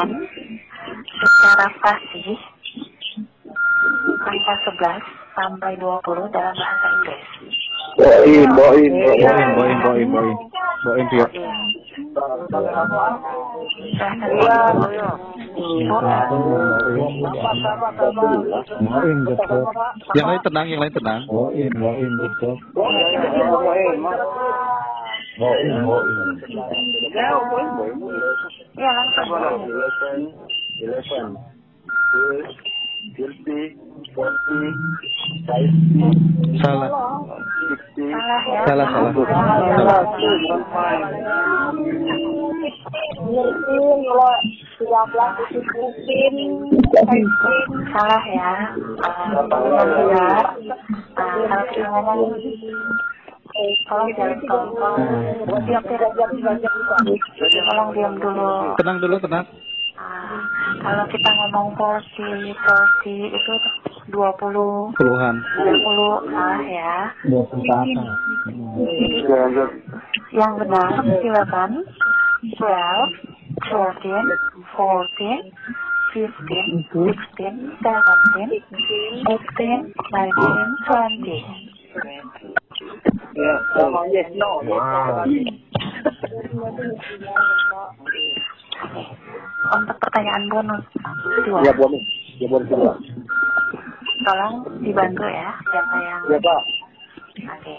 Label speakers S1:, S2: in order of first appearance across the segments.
S1: silakan secara fasih angka 11 sampai 20 dalam bahasa Inggris.
S2: Boim, boim,
S3: Boim, boim, boim, boim. Boim, Tio.
S4: Boim betul.
S3: Yang lain tenang, yang lain tenang.
S4: Boim, boim betul. Boim, boim.
S1: Ya langsung.
S2: Eleven. Fifty, forty,
S3: Salah.
S2: sixty,
S1: Salah ya.
S3: Salah, salah. Salah.
S1: Salah ya. Uh, yang benar. Kalau kita ngomong Tolong diam Tolong diam dulu.
S3: Tenang dulu, tenang.
S1: Ah, kalau kita ngomong porsi, porsi itu 20, 20
S3: Puluhan.
S1: salah ya.
S4: Dua puluh satu.
S1: Yang benar silakan 12, 13, 14, 15, 16, 17, 18, 19, 20. Untuk pertanyaan bonus dua,
S2: Ya, bonus. Ya, bonus kedua.
S1: tolong dibantu ya siapa yang
S2: Ya, Pak.
S1: Oke.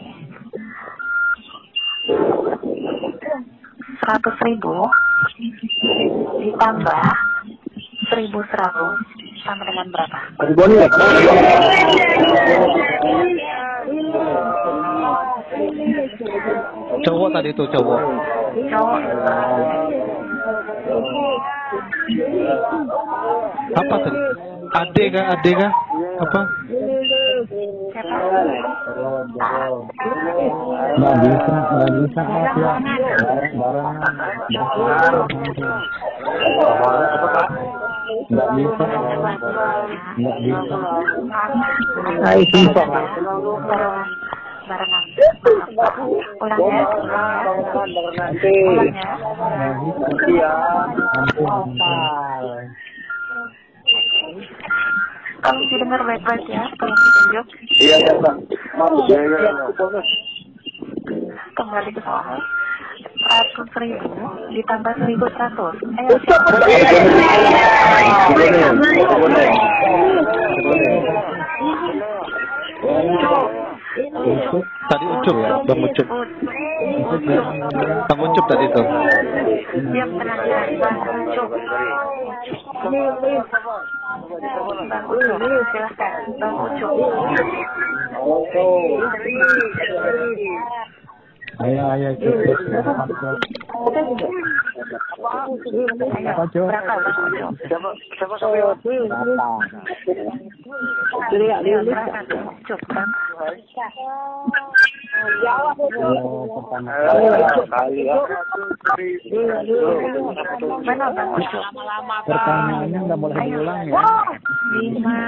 S1: Seratus ribu ditambah seribu seratus sama dengan berapa?
S2: Ada bonus.
S3: Cowok tadi tuh, cowok.
S1: Cowok
S3: Apa tadi? Ade kah? Ade kah? Apa?
S4: Nggak bisa, nggak bisa ya. Nggak bisa, nggak bisa.
S1: Ayo bisa. Barengan. Ulang ya, ulang. Ulang.
S2: Iya.
S1: Didengar baik-baik ya, tolong ditunjuk.
S2: Iya, ya, Pak. Maaf, ya, ya, ya. bonus.
S1: Kembali ke soal. Seratus ribu ditambah seribu seratus. Ayo
S3: Tadi Ucup ya, Bang Ucup. Bang Ucup tadi tuh.
S1: Diam tenang Bang Ucup. Bang Ucup, silahkan. Bang Ucup.
S4: Ayo, ayo.
S1: Ayo,
S4: Apa,
S1: berapa Bang Ucup?
S2: Siapa, siapa sampai
S4: Berapa?
S1: Berapa? Berapa?
S4: Oh,
S2: ya.
S4: Pertanyaannya nggak boleh diulang ya.
S1: Lima.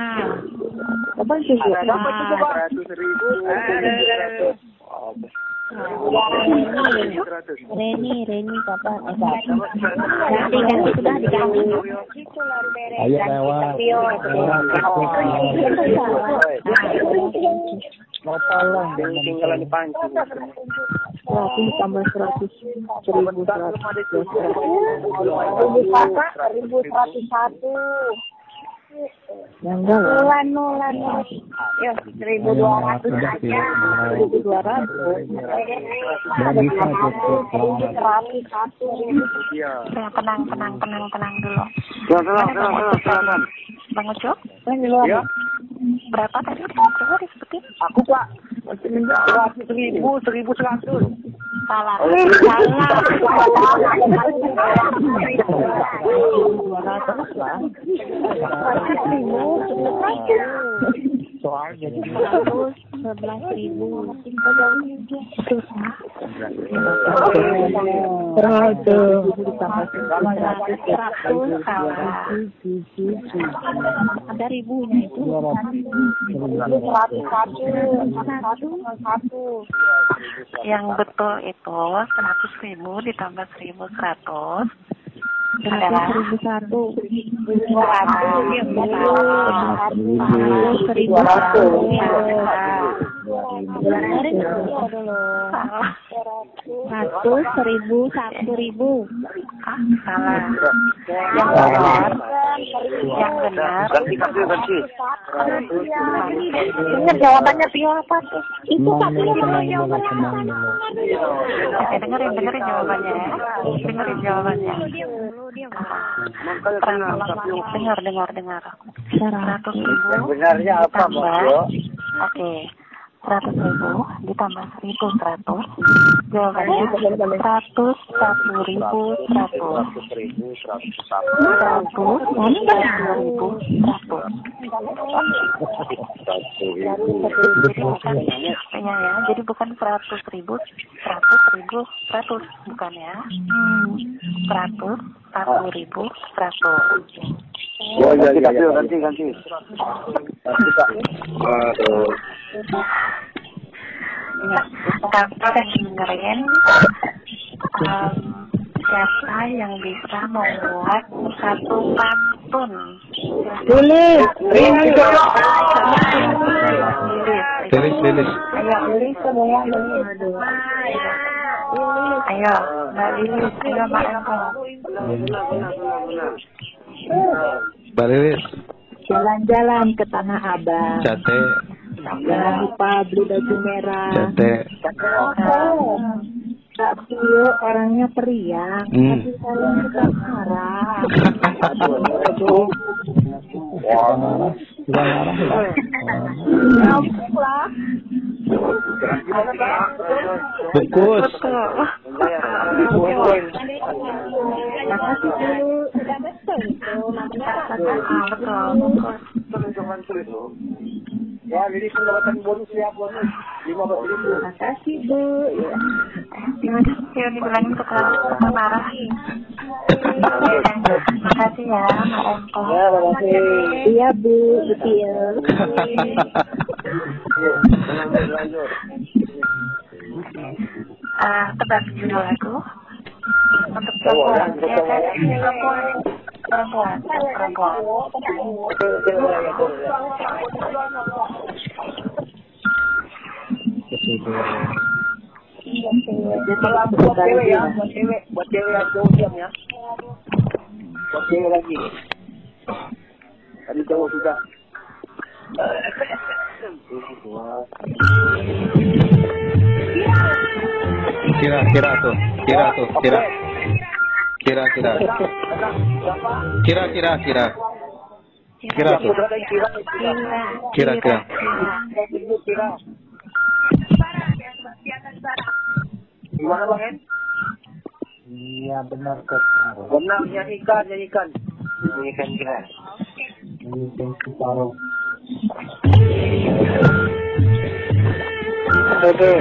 S2: Berapa itu, Pak? Seratus ribu.
S5: Reni, Reni kapan? Eh, kapan? Ganti, ganti sudah diganti.
S4: Ayo lewat. Mau tolong jangan
S2: Tinggalan di panci.
S5: Seratus tambah seratus. Seribu seratus.
S6: Seribu seratus satu.
S5: Yang enggak lah.
S6: Nulan, nulan. Yo, seribu dua ratus
S4: sih.
S5: Seribu dua ratus.
S4: Cukup.
S6: Seribu seratus satu.
S2: Iya.
S1: Ya, tenang, tenang, tenang, tenang dulu.
S2: Silakan,
S1: Ucup
S2: silakan.
S1: tadi? Bang Ucup?
S2: Ya,
S1: Berapa tadi? Coba disebutin.
S2: aku Pak. Seratus ribu, seribu seratus.
S1: Salah. Salah.
S5: Dua
S4: Soalnya.
S1: Yang betul itu seratus ribu ditambah seribu seratus
S5: Seratus seribu satu.
S6: Dua ratus.
S5: Satu seribu satu ribu.
S1: Salah. Yang benar. Yang benar.
S2: Ganti ganti ganti.
S6: Dengar jawabannya Pio apa tuh? Itu satu.
S1: Oke, dengerin, dengerin jawabannya ya. Dengerin jawabannya. Dengar, dengar, dengar. Seratus ribu
S2: Yang benarnya apa, Mbak
S1: ditambah. Oke. Seratus ribu ditambah seribu seratus. Jawabannya seratus satu ribu seratus.
S2: Seratus ribu, seratus satu.
S1: Ribu seratus.
S2: Satu ribu.
S1: Jadi bukan ya, ya. Jadi bukan seratus ribu, seratus ribu, seratus bukan ya? Seratus satu ribu seratus.
S2: Oh iya iya iya. Ganti ganti. Ganti. Aduh.
S1: Ya, tanpa dengerin um, siapa yang bisa membuat satu pantun.
S6: Lilis,
S1: Lilis,
S3: Lilis, Lilis.
S1: Ayo,
S6: Lilis semua Lilis.
S1: Ayo, Mbak Lilis. Mbak
S6: Jalan-jalan ke Tanah Abang.
S3: Cate,
S6: Jangan lupa beli baju merah.
S3: Cate.
S6: Kak Pio orangnya periang,
S3: Hmm.
S6: tapi saya suka marah.
S4: Sudah marah, marah ya.
S3: Bungkus.
S1: Ah, betul.
S2: Ya, pendapatan bonus ya belas ribu.
S6: Makasih Bu. Ya.
S1: Kelas ya, Mbak.
S2: Ya, makasih.
S6: Iya Bu.
S1: Ah, tebak judul lagu. Untuk
S2: ya,
S1: perempuan, ya kan?
S2: ya.
S1: Perempuan, perempuan, perempuan.
S2: Kalau buat cewek ya, buat cewek, buat cewek yang cowok diam ya. Buat cewek lagi. Tadi cowok sudah.
S3: Kira, kira tuh, kira tuh, kira. Kira, kira. Kira, kira, kira. Kira tuh.
S2: Kira,
S3: Kira, kira.
S2: Ibu kira. Gimana bang En?
S4: Iya benar kok.
S2: Benar nyanyikan, nyanyikan. Nyanyikan kira.
S4: Separuh.
S2: Oke.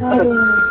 S5: Pernahkah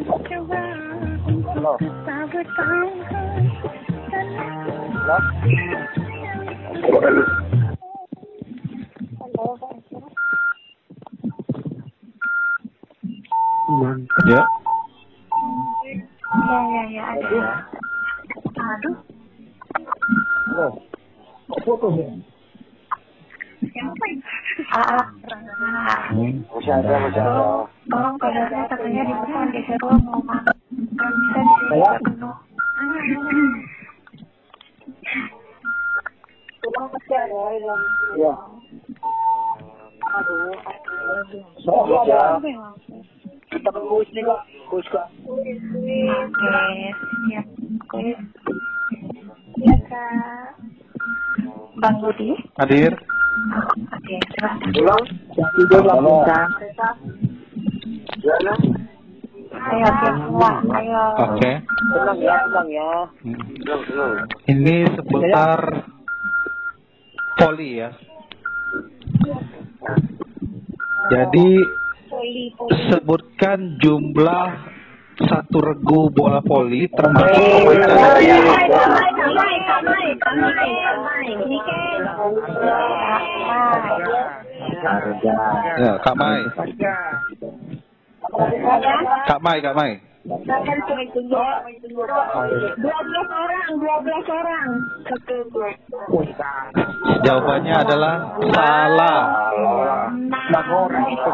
S2: ya? Halo. Halo.
S3: Ya.
S1: Ya, ya, ya, ada. Aduh,
S2: Halo. Kok putus ya?
S1: ah, ah.
S2: Ada. Ya.
S6: Ya kak.
S1: Bang Budi.
S3: Hadir.
S1: Oke.
S2: Ya.
S1: Ayo. Ayo.
S3: Oke.
S2: Ya.
S3: Ini seputar poli ya. Jadi sebutkan jumlah satu regu bola voli termasuk pemain. Ya, Kak Mai. Kak Mai, Kak Mai.
S6: Dua belas orang, dua belas orang.
S3: Jawabannya adalah salah.
S6: Itu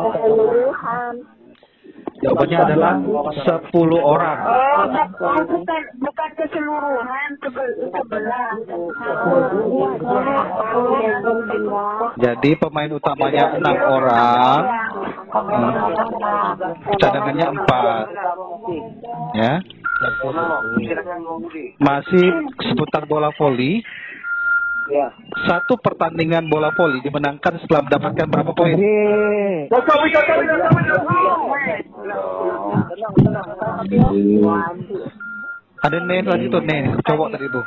S6: keseluruhan.
S3: Jawabannya adalah 10 orang.
S6: Oh, bukan bukan keseluruhan sebelah.
S3: Jadi pemain utamanya enam orang, cadangannya empat. Ya, masih seputar bola voli.
S2: Ya.
S3: Satu pertandingan bola voli dimenangkan setelah mendapatkan berapa poin? Ada Nen lagi tuh Nen, cowok tadi tuh.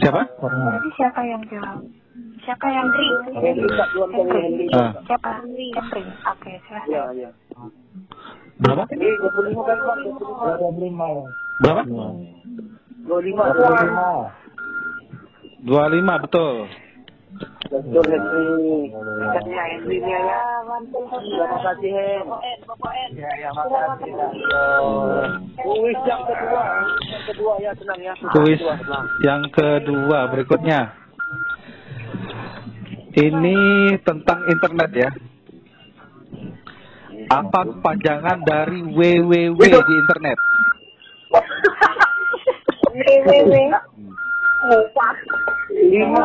S3: Siapa?
S1: Jadi siapa yang jawab? Siapa yang Henry.
S3: Ah,
S1: Siapa? Henry. Oke, silahkan.
S2: Ya, ya.
S3: berapa?
S2: Ini 25 kan Pak? 25.
S3: Berapa?
S2: 25.
S3: 25 betul.
S2: Betul Henry. Katanya Henry nih ya. Terima kasih Hen. Ya, ya, makasih. Kuis yang kedua. Yang kedua ya, tenang ya.
S3: Kuis yang kedua berikutnya. Ini tentang internet ya. Apa kepanjangan dari www di internet?
S6: www.
S2: Lima.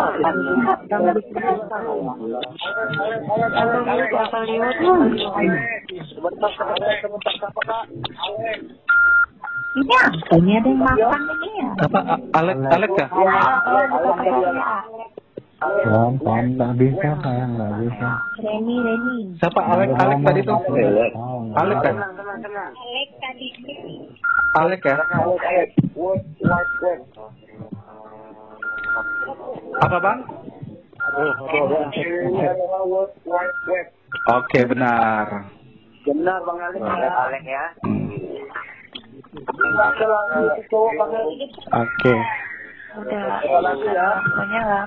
S2: Kak?
S1: Ini ada yang makan ini ya?
S3: Apa Alek Alek kah?
S4: Nggak bisa, sayang, nggak bisa.
S6: Reni, Reni.
S3: Siapa Alek Alek tadi tuh? Alek kan?
S6: Alek tadi.
S3: Alek ya? Apa bang? Oke benar.
S2: Benar Bang Alek. Alek ya.
S3: Hmm. Oke.
S1: Udah,
S2: ya.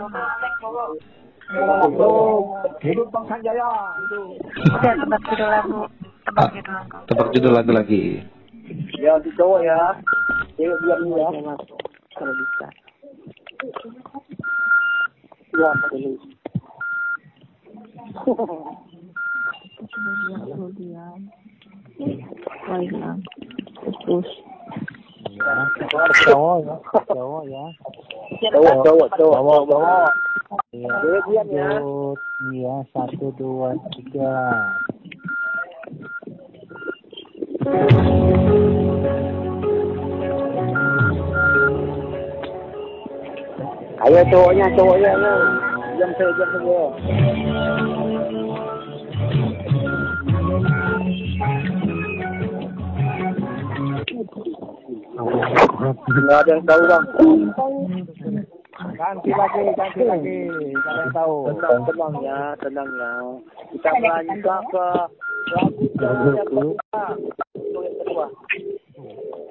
S1: lama.
S2: Hidup Bang Sanjaya.
S1: Udah, tebak judul lagu. Tebak judul lagu.
S3: Tebak judul lagu lagi.
S2: Ya, di cowok ya. Cewek diam dulu ya.
S6: Kalau bisa.
S2: Ya,
S6: terus.
S4: Cowok ya, cowok ya.
S2: Cowok, cowok, cowok, cowok.
S4: Iya,
S2: Cewek diam ya.
S4: Iya, satu, dua, tiga.
S2: Ayo cowoknya, cowoknya, ayo. Diam saya, diam saja. Nggak ada yang tahu bang.
S4: Ganti lagi, ganti lagi. Yang tahu?
S2: Tenang, tenang ya, tenang ya. Kita melanjutkan ke lagu yang kedua. Cowok yang kedua.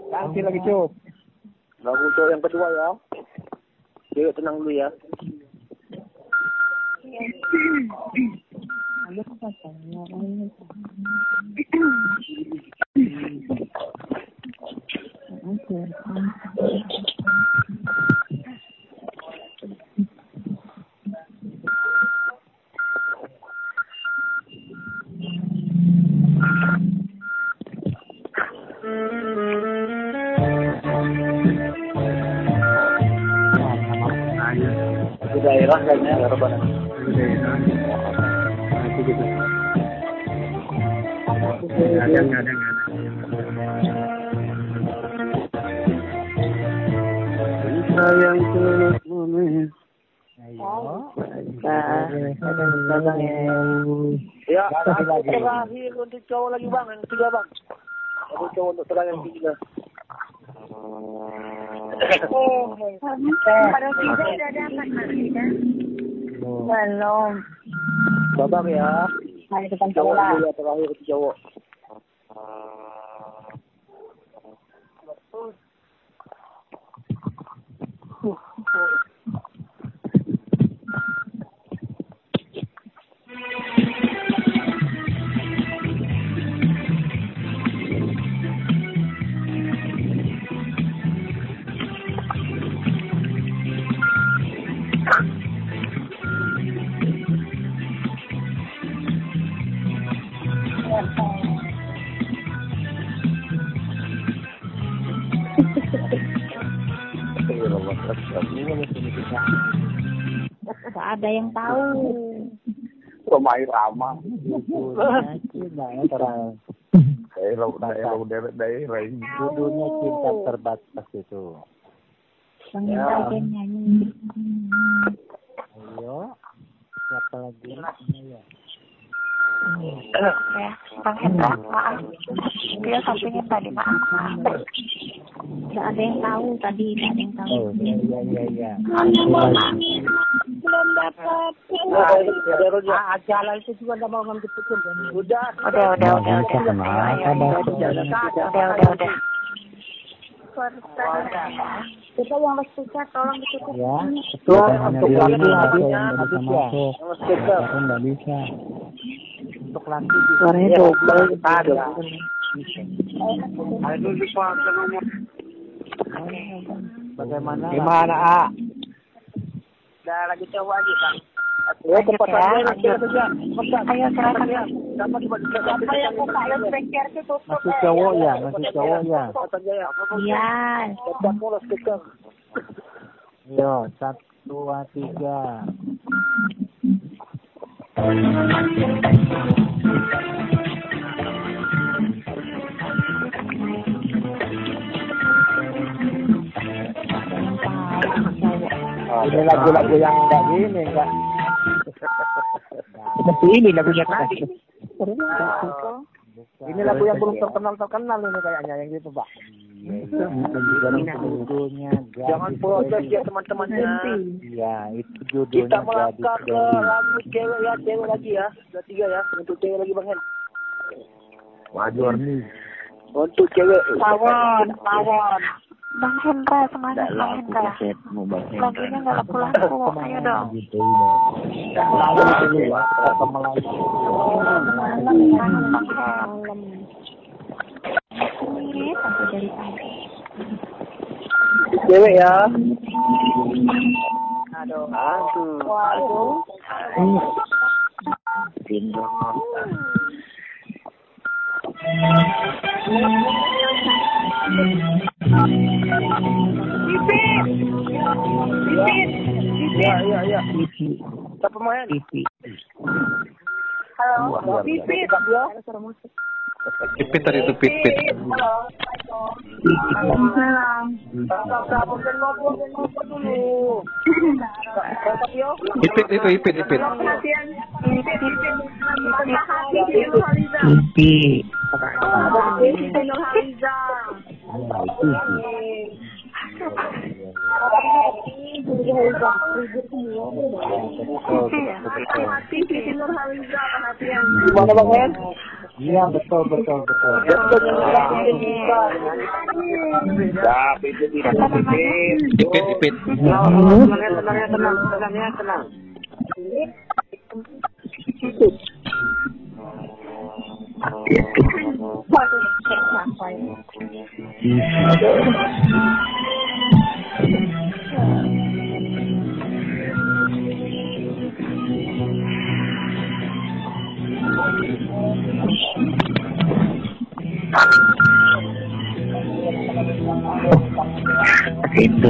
S4: Ganti lagi, Cuk.
S2: Lagu cowok yang kedua ya. Cewek tenang dulu ya. Di daerah kayaknya ya Roban. Sayang terus menih.
S4: Ayo.
S2: Ya, lagu terakhir untuk cowok lagi bang, yang ketiga bang. Lagu cowok untuk terakhir yang ketiga.
S5: Udah dapat Marina. Belum.
S2: Babak ya.
S5: Mari kita coba.
S2: ya terakhir cowok.
S5: Gak ada yang tahu.
S2: Romai Rama.
S4: Judulnya terang.
S2: Daerah daerah daerah daerah ini.
S4: Judulnya cinta terbatas itu.
S5: Nyanyi.
S4: Ayo. Siapa lagi? Ayo.
S1: Ya, Bang Hendra, maaf. Dia sampingin tadi, maaf. maaf.
S5: Gak ada yang tahu tadi. Gak ada yang tahu.
S4: Oh, iya, iya, iya, iya.
S5: Belum dapat.
S2: Daerah
S4: Acara itu juga nggak mau ngambil.
S2: Udah.
S1: Udah, udah, udah, udah. Udah, udah, udah, udah.
S5: Kita yang tolong ditutup.
S4: Ya.
S2: Untuk laki habis ya,
S4: nggak bisa.
S2: Untuk laki.
S6: Suaranya.
S2: Ada.
S4: Bagaimana?
S2: Gimana, A?
S1: Udah lagi coba lagi, Bang.
S2: Ya, cepat
S1: ya. Ayo, silakan.
S5: Siapa yang buka speaker itu tutup.
S4: Masih cowok ya, masih cowok ya.
S2: Ya.
S5: Iya.
S2: Speaker.
S4: Yo, satu, dua, tiga. Ini lagu-lagu yang enggak gini, enggak.
S6: Mesti ini lagunya tadi.
S2: Ini lagu yang belum terkenal terkenal ini kayaknya yang gitu pak. Jangan protes ya teman-temannya.
S4: Iya, itu
S2: Kita
S4: judulnya gadis
S2: melangkah ke lagu cewek ya, cewek lagi ya. Sudah tiga ya, untuk cewek lagi bang Hen.
S4: Maju nih.
S2: Untuk cewek.
S1: Pawon, pawon. Bang Hendra, semangat Bang Hendra. Lagunya nggak laku-laku. Ayo dong.
S4: Gitu ini. Ya, kita
S5: sampai dari tadi.
S2: Cewek ya.
S1: Aduh.
S2: Aduh.
S5: Waduh.
S2: Iya, iya, iya. Siapa main? Halo, Pipit.
S6: Pipit tadi itu pipit. Ipit itu ipit ipit.
S2: Gimana Bang Men? Iya, betul, betul, betul. Ya, Pipit, Pipit, Pipit.
S6: Ipit ipit.
S2: Tenang, tenang, ya, tenang, tenang, ya, tenang.
S5: Itu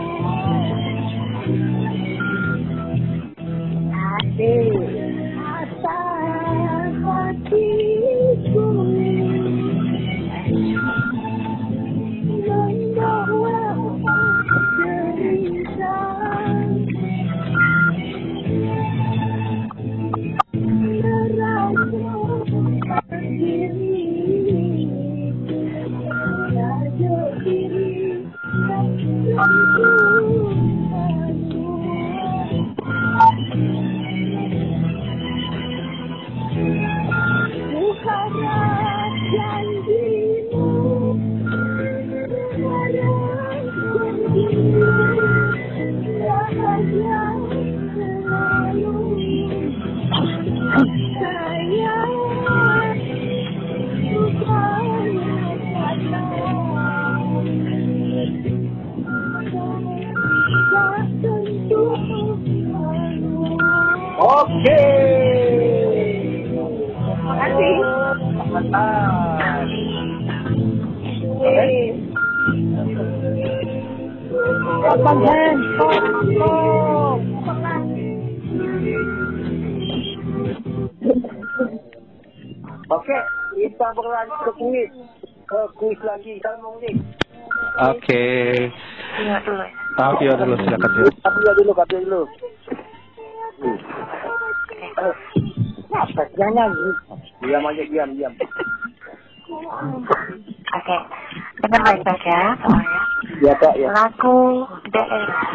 S1: Lagu daerah.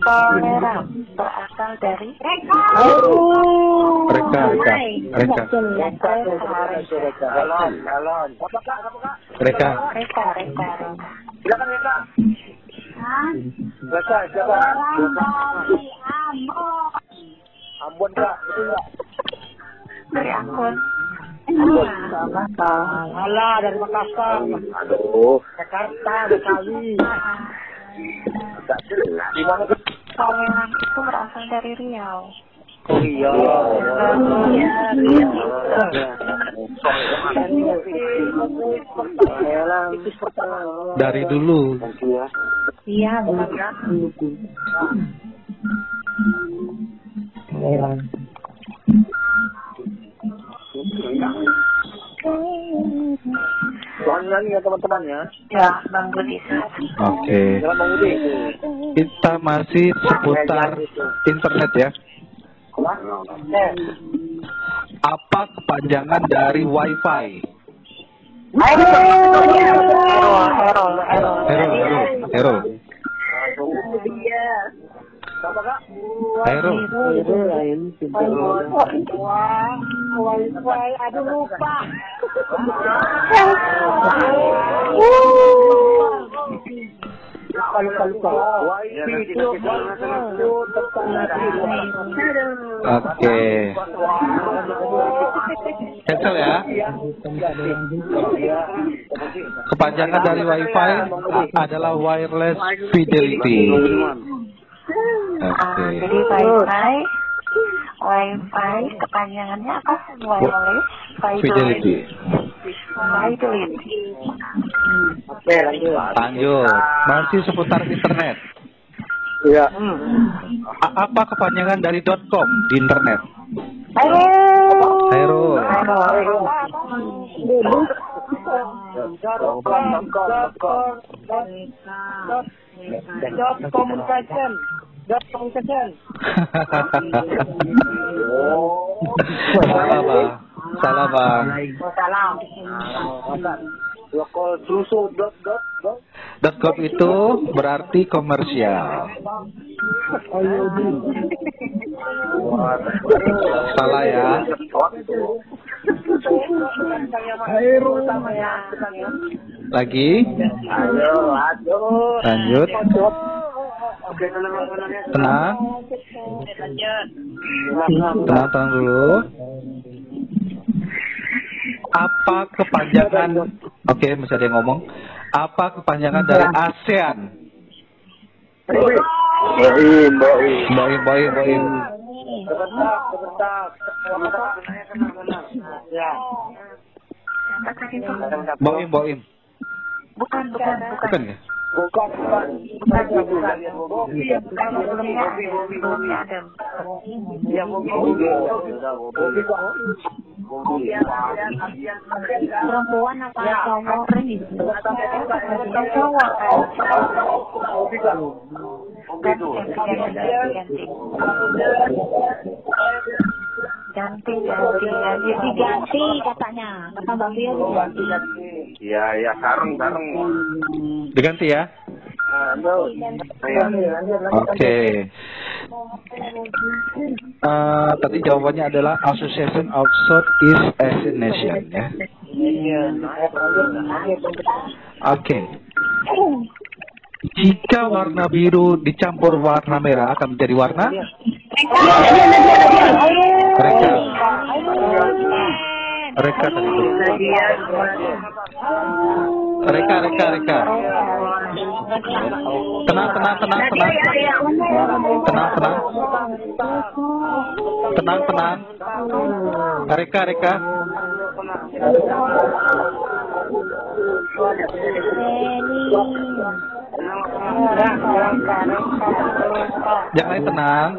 S1: Daerah berasal dari
S6: Reka, Reka, Reka,
S2: Alon, alon. Apa, Kak? Apa, Kak?
S6: Reka.
S1: Reka, Reka, Reka.
S2: Silakan, Reka. Reka, siapa? Ambon, Kak. Betul nggak?
S1: Dari Ambon.
S2: Alah, dari Makassar. Aduh. Jakarta, Betawi. Di mana
S1: itu berasal dari Riau.
S2: Oh iya.
S6: Dari dulu.
S7: Iya,
S2: Soalnya nih ya teman-teman ya.
S1: Ya, Bang Budi.
S6: Oke.
S2: Budi.
S6: Kita masih seputar internet ya. Apa kepanjangan dari WiFi?
S1: Hero, hero, hero.
S6: Hero, hero, hero.
S2: Siapa kak?
S6: Hero.
S2: Aduh lupa.
S3: Oke. Cancel ya. Kepanjangan dari WiFi adalah wireless fidelity.
S1: Ah,
S3: Oke.
S1: jadi wifi wifi kepanjangannya apa wireless
S3: Fidelity.
S1: fidelity
S2: Oke, lanjut.
S3: Lanjut. Masih seputar internet.
S2: Iya.
S3: A- apa kepanjangan dari .com di internet?
S1: Halo
S3: Hero.
S1: Halo
S2: Dot communication. Dot communication.
S3: Salah bang. Salah bang.
S2: Salam. Lokal susu dot dot dot.
S3: .com itu berarti komersial. Salah ya. Lagi.
S2: Lanjut. Tenang, tenang.
S3: Tenang. Dulu. Apa kepanjangan? Oke, masih ada yang ngomong. Apa kepanjangan dari ASEAN?
S2: Boim, boim.
S3: Boim, boim, boim.
S2: Sebentar. Ya.
S1: Bukan bukan bukan
S3: Bukan ya?
S2: Bukan.
S5: Perempuan apa
S1: ganti ganti ganti
S5: Diganti katanya. Kata Bang Rio diganti.
S2: Iya, iya, sarung, sarung.
S3: Diganti ya? Oke. Eh, tadi jawabannya adalah Association of Southeast Asian Nation ya. Oke. Jika warna biru dicampur warna merah akan menjadi warna mereka. Mereka tadi itu. Reka, reka, reka. Tenang, tenang, tenang, tenang. Tenang, tenang. Tenang, tenang. Reka, reka. Yang lain tenang.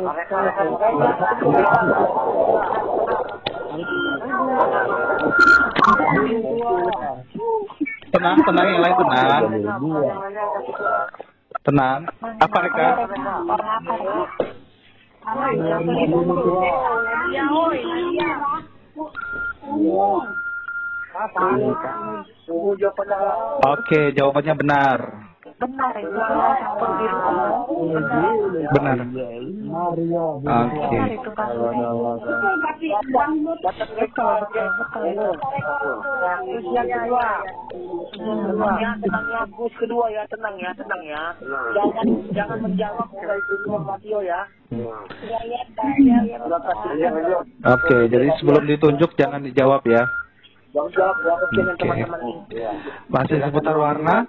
S3: Tenang, tenang, yang lain tenang. Tenang. Apa reka?
S1: warna apa ya
S3: Oke, jawabannya benar.
S1: Benar itu campur biru
S3: Benar. Oke.
S1: benar itu bang betul betul betul
S2: Terus yang kedua. Ya, tenang ya. Terus kedua ya, tenang ya, tenang ya. Jangan jangan menjawab mulai dulu Matio ya. Sudah kasih
S3: Oke, jadi sebelum ditunjuk jangan dijawab ya.
S2: Jangan jawab, jawab dengan
S3: Oke.
S2: teman-teman ini.
S3: Masih seputar warna.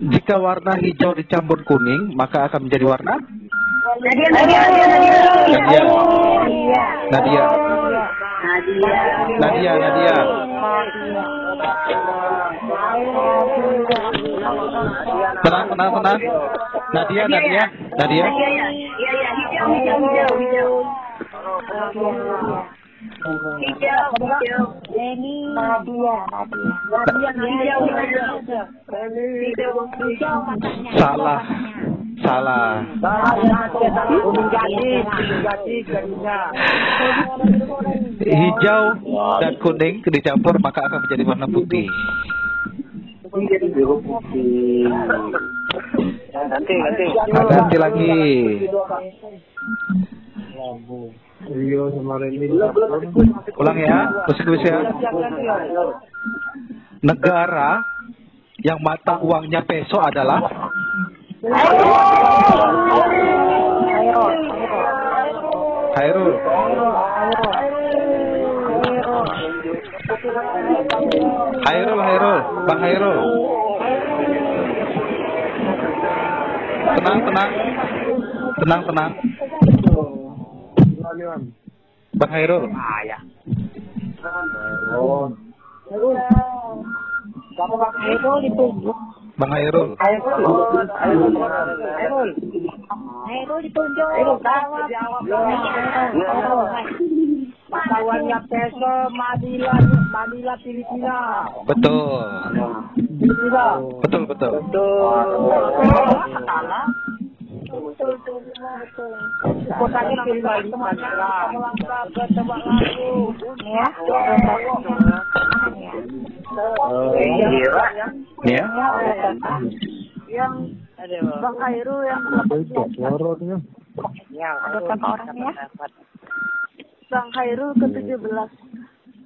S3: Jika warna hijau dicampur kuning, maka akan menjadi warna Nadia. Nadia. Nadia, Nadia. Tenang, tenang, tenang. Nadia, Nadia, Nadia.
S1: Nadia Nadia
S3: Salah. Salah. Hijau dan kuning dicampur maka akan menjadi warna putih.
S2: Nanti, nanti.
S3: Nah, ganti lagi. Ulang ya, musik ya. Negara yang mata uangnya peso adalah Hairul. Hairul, Hairul, Bang Hairul. Tenang, tenang. Tenang, tenang. Bang Hairul.
S1: Ayo ditunjuk.
S3: Bang Hairul.
S1: Ayo ditunjuk. Ayo jawab.
S7: Peso Manila, Manila Filipina.
S3: Betul.
S7: Filipina.
S3: Betul, betul.
S7: Kembali Ke.
S1: Ya.
S3: Ya.
S7: Yang Bang Khairul yang
S4: Lorotnya.
S1: Ada berapa orang ya?
S7: Bang Khairul ke-17.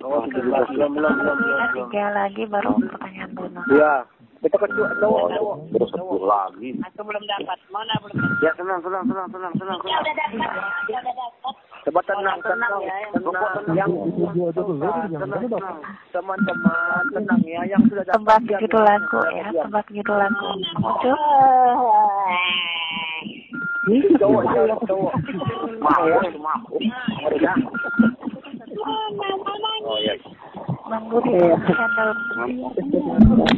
S2: Oh, jelas belum belum belum
S1: tiga lagi baru pertanyaan bonus.
S2: Ya, kita ke cowok cowok. Terus sepuluh lagi.
S7: Aku belum dapat. Mana belum
S2: Ya tenang tenang tenang tenang tenang. tenang. Coba tenang tenang tenang. Yang tenang tenang. Teman-teman tenang ya yang sudah dapat.
S1: Tebak
S2: yang-
S1: judul lagu ya, tebak judul lagu. Muncul.
S2: Cowok cowok cowok. Maaf ya, maaf. Ya. Oh ya.
S1: Bang Budi channel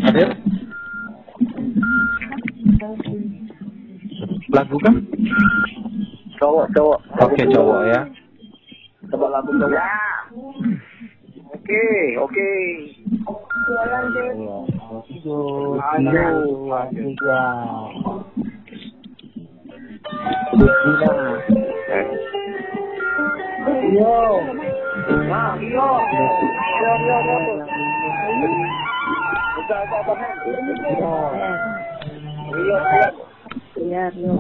S3: Hadir. Lagu kan?
S2: Cowok cowok.
S3: Oke, cowok ya.
S2: Coba lagu cowok. Oke oke. Nah, iyo. Iyo, iyo, iyo. Udah, udah, udah. Iyo, iyo.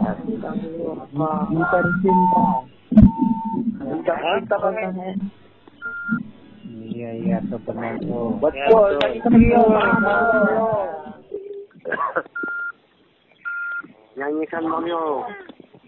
S4: Bukan cinta.
S2: Udah, kita pakai.
S4: Iya iya sebenarnya.
S2: Betul, kan. Nyanyikan Bang Yo.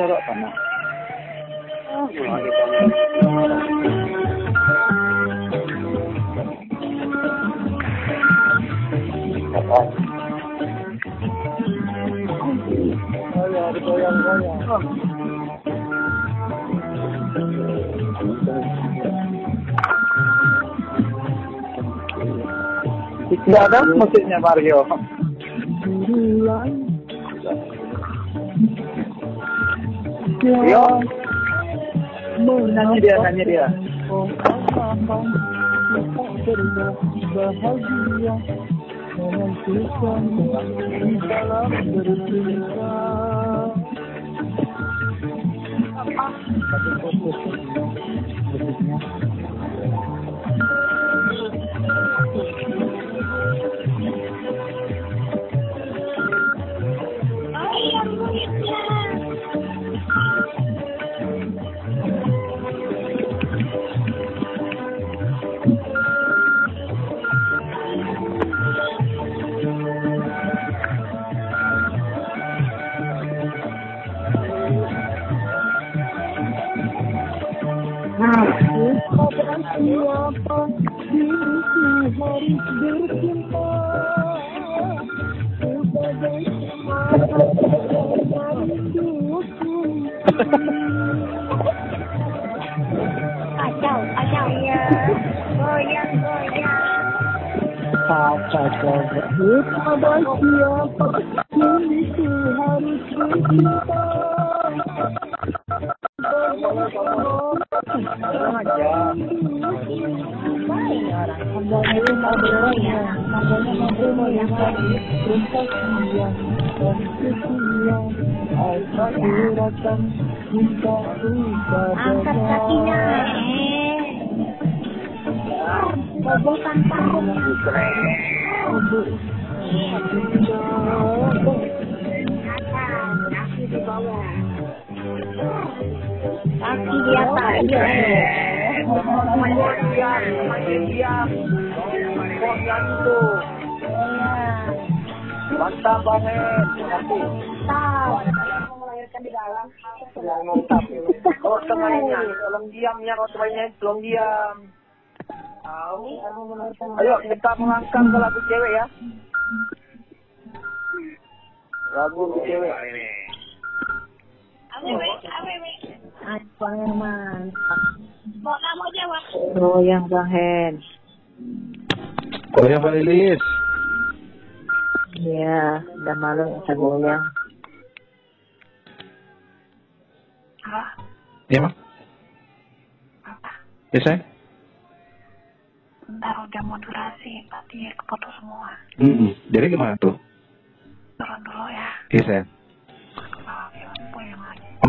S8: Itu
S4: kerok kan?
S2: Tidak ada musiknya Mario. Yo. Nyanyi dia, nyanyi dia.
S1: Kacau,
S4: Kata kau pada siapa
S5: Kaki di bawah. Kaki di atas. Iya.
S2: Diam, makin diam. Nyantu.
S5: Iya.
S2: Mantap banget. Nanti. Yang mantap. Kalau tengahnya, tolong diamnya. Kalau tengahnya, tolong diam. Ayo kita melangkah ke lagu cewek ya. Lagu cewek.
S5: Ah, Bang Herman.
S7: Goyang Bang Hen.
S3: Oh ya Pak Lilis.
S7: Iya, udah malam bisa goyang.
S3: Ya Mak? Ya sayang?
S1: Bentar udah mau durasi, nanti keputus semua.
S3: Hmm. Jadi gimana tuh?
S1: Turun dulu ya.
S3: Iya sayang.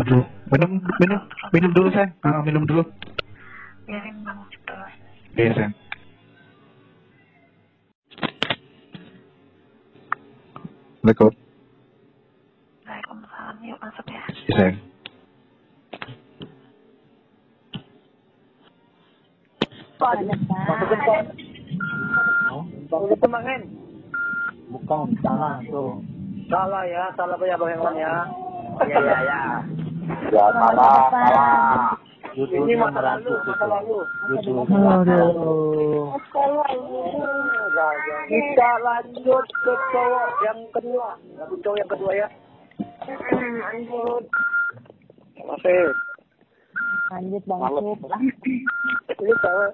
S3: Oh, dulu. Minum, minum, minum dulu sayang. Ah, minum dulu.
S1: Biarin dulu.
S3: Iya sayang. Assalamualaikum.
S1: Waalaikumsalam. Yuk masuk ya.
S3: Iya sayang.
S4: Bukan, salah tuh.
S2: Salah ya, salah ya Bang Herman ya. Iya, iya, ya.
S4: Ya, salah,
S5: Pak.
S4: salah.
S2: Ini masa lalu, masa lalu.
S4: Aduh.
S2: Kita lanjut ke cowok yang kedua. Lagu cowok yang kedua ya. Lanjut. Masih.
S5: Lanjut Bang Sup
S2: cewek.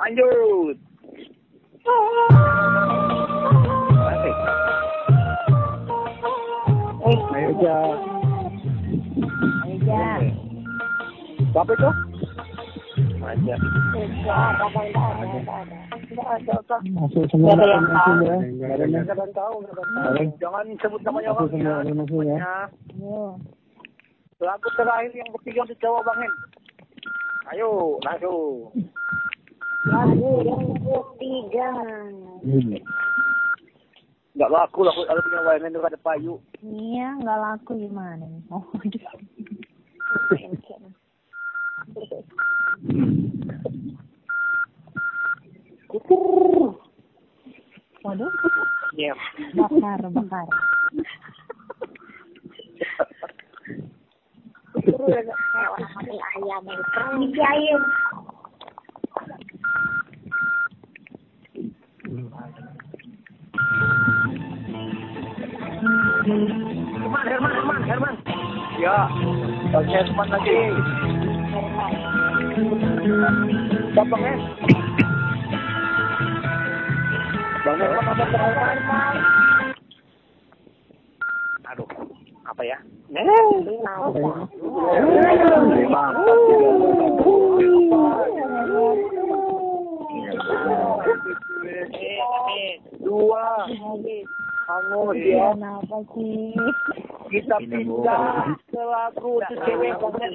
S2: Lanjut. Masih.
S4: Ayo, Ja.
S5: Aja.
S2: Siapa itu? Aja.
S4: Masuk semua masuk ya. Nggak ada yang-
S2: Jangan tahu, sebut namanya
S4: Masuk
S2: orang.
S4: semua ada masuk ya.
S2: Ya. Lagu terakhir yang ketiga untuk cowok Bang Hen. Ayo, langsung.
S5: Lagu yang ketiga.
S4: Hmm.
S2: Enggak laku laku kalau punya wayangan itu ada payu.
S5: Iya, nggak laku gimana? nih? Oh, aduh. Waduh,
S2: Iya.
S5: bakar, bakar.
S2: Herman, Herman, Herman, Herman. Ya, Bang Herman lagi. Apa Herman? Aduh, apa ya? Dua. Ya.
S5: Kenapa sih?
S2: Kita pindah ke lagu tuh cewek banget.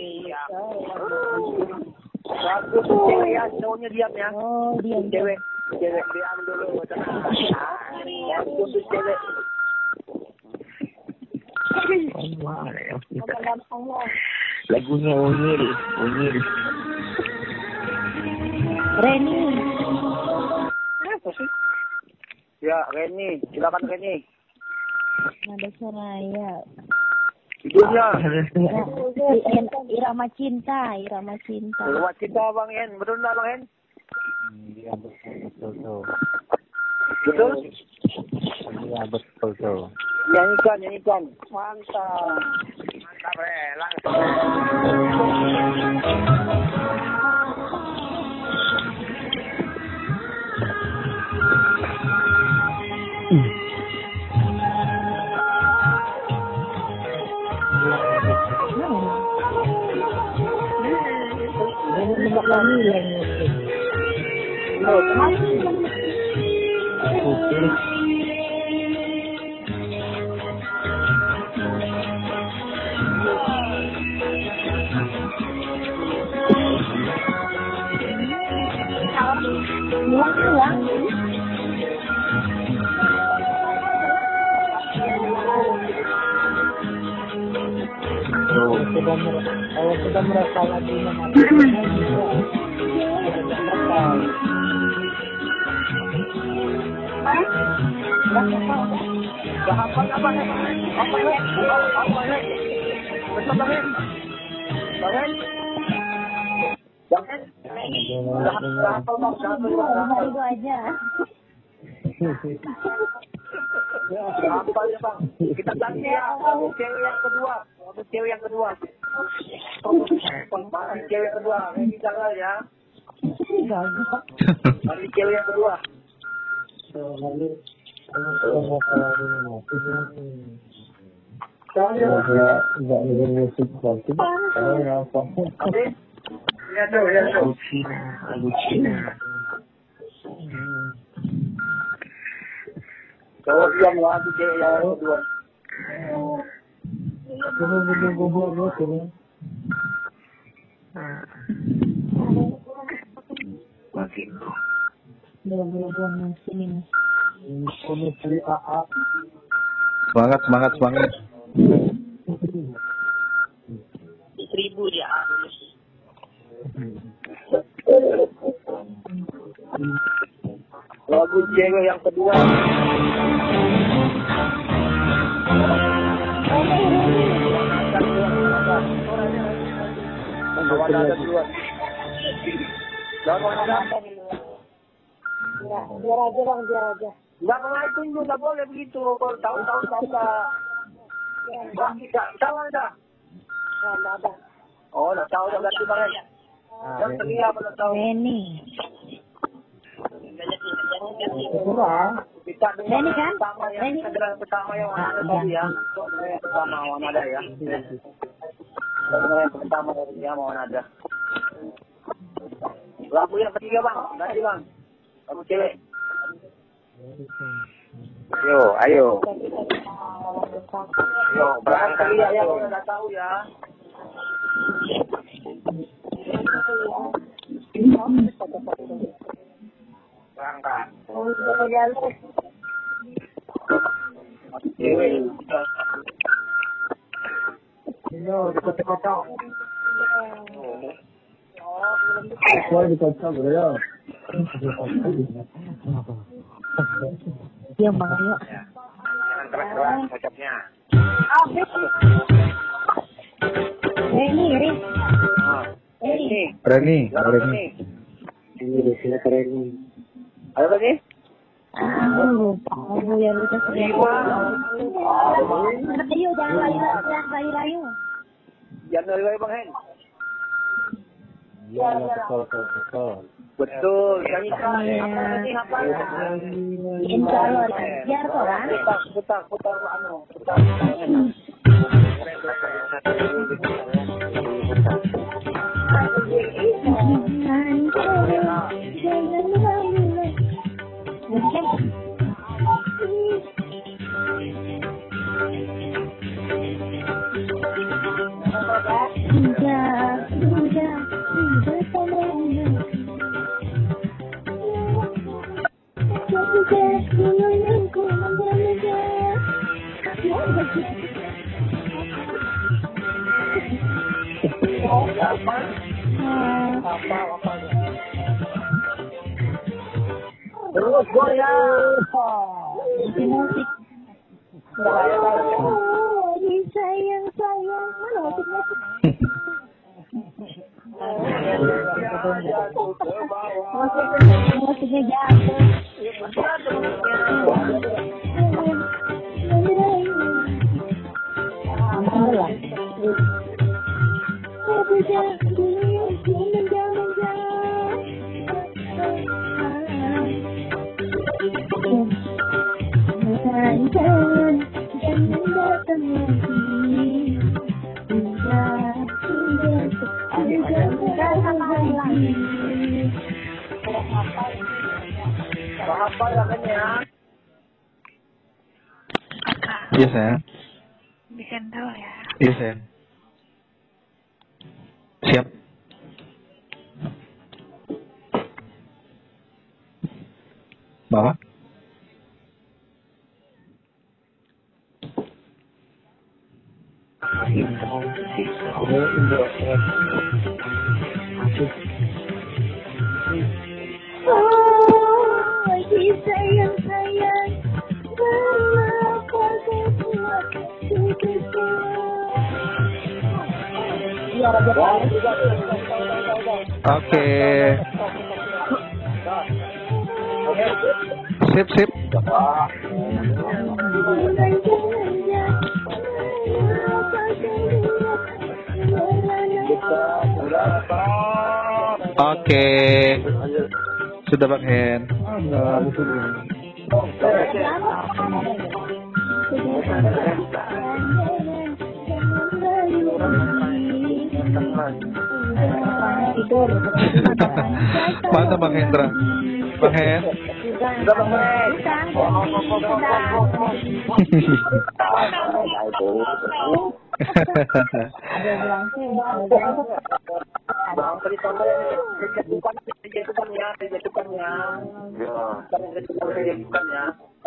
S2: Lagu tuh cewek ya, cowoknya diam ya.
S5: Oh, dia
S2: Cewek, cewek diam dulu. Lagu cewek.
S4: Lagunya unyil, unyil.
S5: Reni.
S2: Apa sih? Ya, Reni, silakan Reni.
S5: Nada Soraya.
S2: Judulnya.
S5: Ira- Irama cinta, irama cinta.
S2: Lewat kita Bang En, betul nggak Bang En?
S4: Iya betul betul tuh.
S2: Betul?
S4: Iya betul tuh.
S2: Nyanyikan, nyanyikan. Mantap. Mantap, Re. Langsung.
S4: 文明。Thank you. Kalau sudah merasa lagi mematikan sudah merasa
S2: Apa apa apa apa apa Betul banget. Banget. Banget. Berapa bang? Satu
S5: Lima ribu aja.
S2: Apa ya bang? Kita ganti ya. Cewek yang kedua. Cewek yang kedua. Cewek kedua. Ini jangan ya. Nanti cewek yang kedua.
S4: yang.
S2: Ya ya
S3: Semangat, semangat, semangat.
S2: Lagu cewek yang kedua.
S5: Biar aja bang, biar aja.
S2: Itu boleh begitu. Kalau tahu-tahu tidak. Tahu ada. Oh, tahu berarti banget. Dan selia pada tahu.
S5: Benny.
S4: Kurang
S5: Benny kan?
S2: pertama ya.
S5: Benny.
S2: Kita dengar pertama yang
S5: Ah,
S2: mana
S5: iya.
S2: tadi ya. Yang pertama yang ada ya. Yang pertama tadi ya mau ada. Lagu yang ketiga bang, nanti bang. Lagu cewek.
S9: Yo, ayo.
S2: Yo, berangkat ya, ya, udah tahu ya. Berangkat.
S4: Yo, dikocok bro ya
S5: Diam bang, yuk.
S9: Jangan keras-keras
S5: Rin. Benny.
S2: Ini,
S3: Reni,
S2: lagu
S3: Reni.
S2: Ada lagi?
S5: Ah, yang sedia. Rayu, jangan rayu, jangan
S2: lagi bang Hen.
S4: Iya, betul, betul, betul
S2: Betul. Yang apa
S5: Iya.
S2: Apa lagi?
S5: Insya Allah, biar kok kan.
S2: Putar, putar, putar, anu, putar.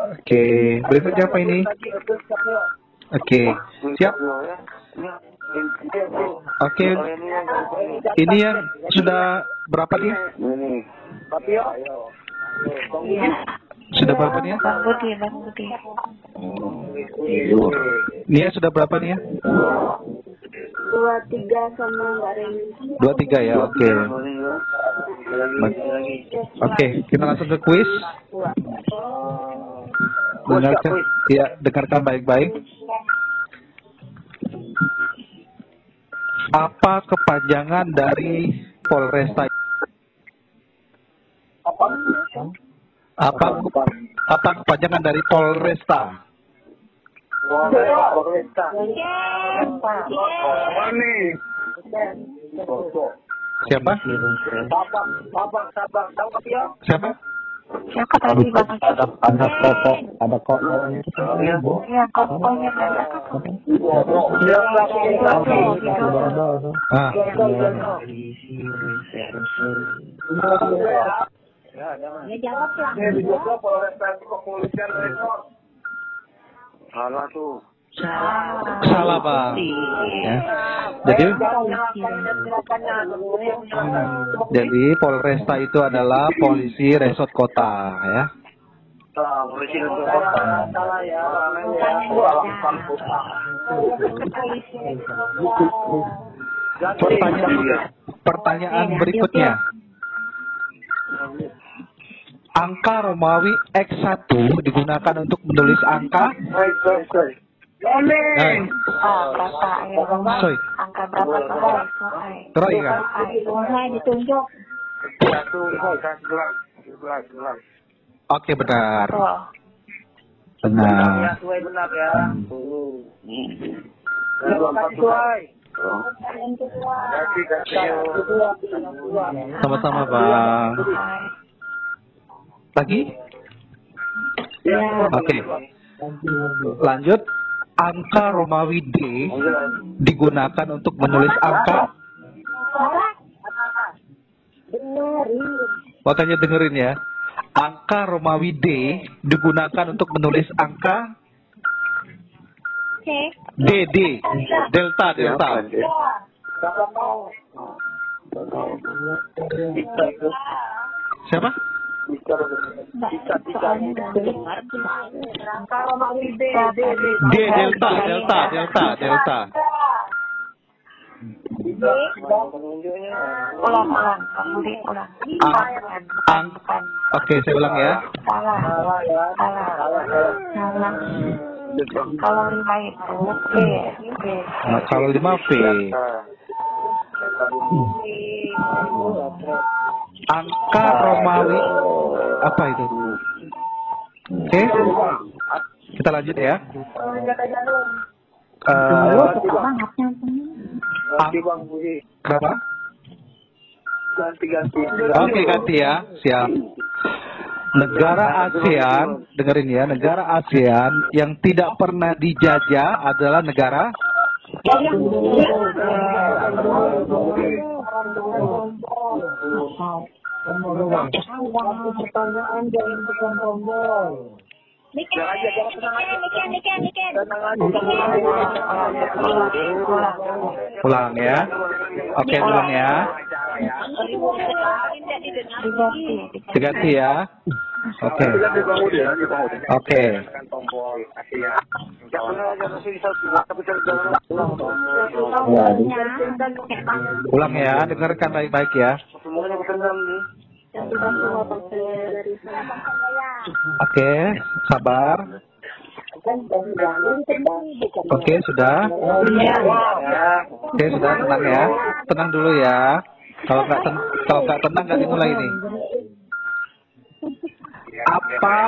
S3: Oke, berikutnya apa ini? Oke, siap. Oke, ini yang sudah berapa nih? Sudah berapa nih ya?
S1: Bang Budi, Bang Budi.
S3: Nia sudah berapa nih ya?
S5: Dua tiga sama Mbak Reni.
S3: Dua tiga ya, oke. Oke, kita langsung ke kuis. Dengarkan, ya, dengarkan baik-baik. Apa kepanjangan dari Polresta? Apa apa kepanjangan dari Polresta? Siapa?
S9: Babak, babak, sabak, tahu tapi ya?
S3: Siapa?
S1: Siapa tadi Bang?
S4: Ada ada kokok, ada kokok.
S1: Iya, ada.
S9: Yang laki laki.
S3: Ah,
S5: Ya jawab lah.
S9: Salah tuh.
S3: salah bang. Ya. Jadi jadi Polresta itu adalah polisi resort kota ya.
S9: Salah, polisi untuk kota. Salah ya.
S3: Pertanyaan pertanyaan berikutnya. Angka Romawi X1 digunakan untuk menulis angka
S1: Ah, ya?
S3: Soy.
S1: Angka berapa?
S5: Mulai ditunjuk.
S9: Satu, sebelas, sebelas, sebelas.
S3: Oke benar.
S9: Ya,
S3: Benar.
S9: sesuai benar ya. Terima
S3: Sama-sama bang. Lagi? Oke. Lanjut. Angka Romawi D digunakan untuk menulis angka. Makanya dengerin ya. Angka Romawi D digunakan untuk menulis angka. D D delta delta. Siapa? D delta delta delta delta.
S1: Ulang, ulang. Bang Budi, ulang.
S3: Ang, oke saya ulang ya.
S1: Salah. Salah. Salah. Kalau lima itu.
S3: Nah, kalau lima V. Angka Romawi apa itu? Oke, kita lanjut ya.
S9: Ganti.
S3: Oke ganti ya, siap. Negara ASEAN, dengerin ya, negara ASEAN yang tidak pernah dijajah adalah negara
S2: Pertanyaan jangan tekan tombol.
S5: Niken, Niken, Niken, Niken.
S2: Tenang aja, tenang aja.
S3: ulang ya. Oke, ulang ya ya. Diganti ya. Oke. Oke. Ulang ya, dengarkan baik-baik ya. Oke, sabar. Oke, sudah. Oke, sudah tenang ya. Tenang dulu ya. Kalau nggak ten kalau nggak tenang nggak dimulai ini. Apa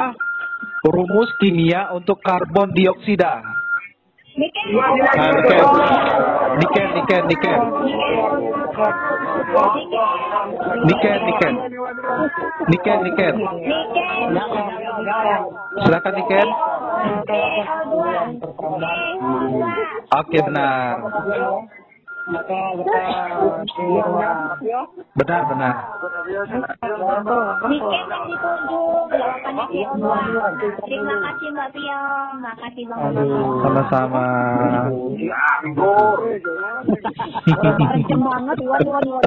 S3: rumus kimia untuk karbon dioksida? niken niken niken niken niken niken niken niken Silakan Niken Oke, okay, benar benar benar.
S5: Niken yang ditunjuk, jawabannya Piong. Terima kasih Mbak Piong, makasih Bang.
S3: Sama-sama.
S5: Kenceng banget, Iwan, Iwan, Iwan.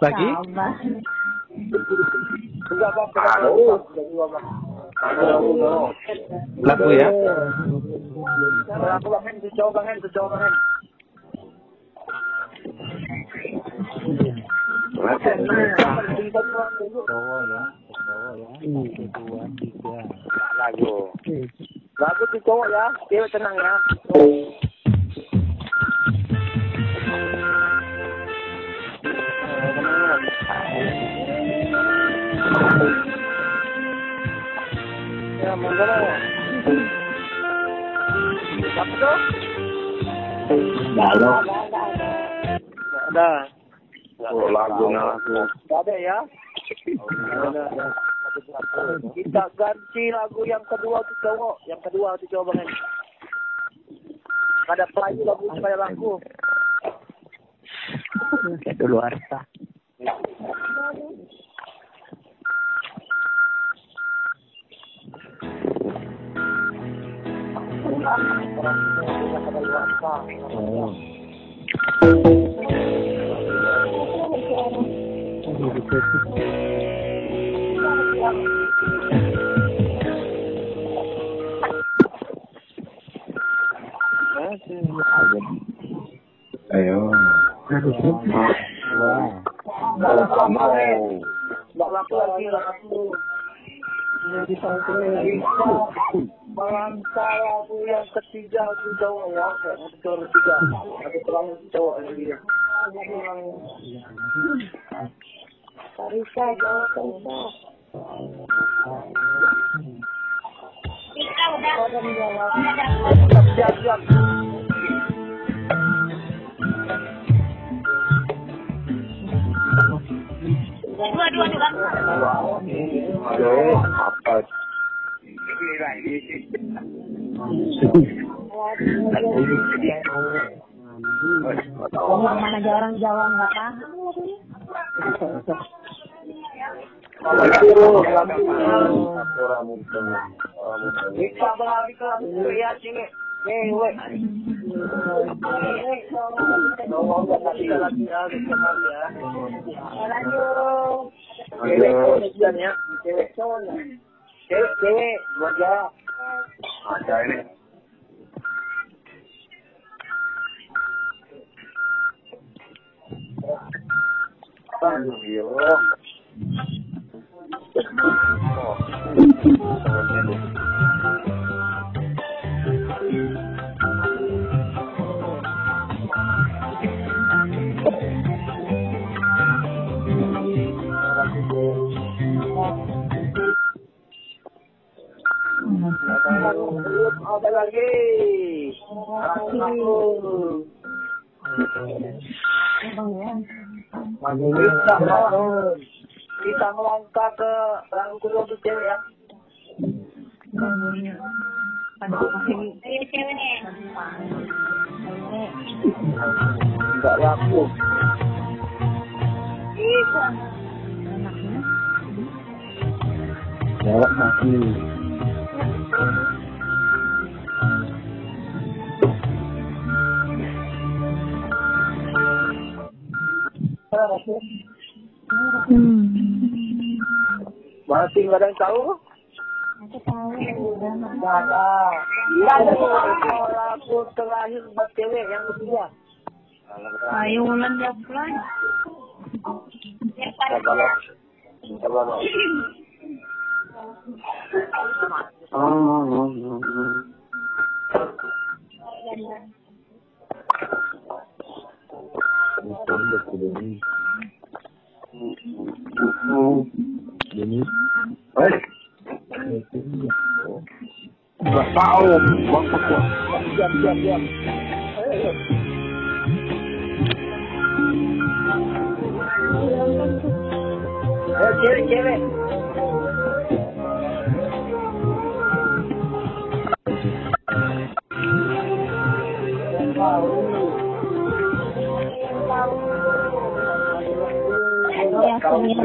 S3: Lagi? Lagu ya?
S2: Bangen, bangen, bangen.
S6: Lagu.
S2: Lagu tuh cowok ya, cewek tenang ya. Ya, mana? Siapa tuh? Nggak ada.
S6: Oh, lagu lagu.
S2: Ada ya? Kita ganti lagu yang kedua tuh cowok. Yang kedua tuh cowok banget. Ada pelaju lagu supaya lagu.
S6: Itu luar sah. Ayo.
S2: Bapak lagi, bapak lagi. Jadi Thank you. Merantau aku yang ketiga aku cowok ya, aku cowok tiga, aku terlalu cowok yang dia. Farisa, jawab Farisa.
S5: Kita udah. Orang jawab.
S2: Siap, siap.
S5: Dua, dua, dua.
S6: Wow, apa? beli lagi.
S5: Mana aja orang Jawa nggak paham
S2: lagi. Lanjut. 谁谁我家？啥
S6: 家呢？三十
S2: 了。lagi. Assalamualaikum. Kita, kita melangkah ke lagu kedua kita ya. Enggak laku. Bisa.
S4: Jawab masih. Mati.
S2: Masih nggak ada yang tahu?
S5: Aku tahu.
S2: Nggak ada. Lagu lagu terakhir buat cewek yang ketiga.
S5: Ayo ulan dia pulang.
S4: Ini
S2: Nggak tahu. Diam diam diam. Ayo. Eh, cewek cewek.
S5: Ya senior senior, ayo senior
S2: Nggak
S5: senior.
S2: tahu Waktunya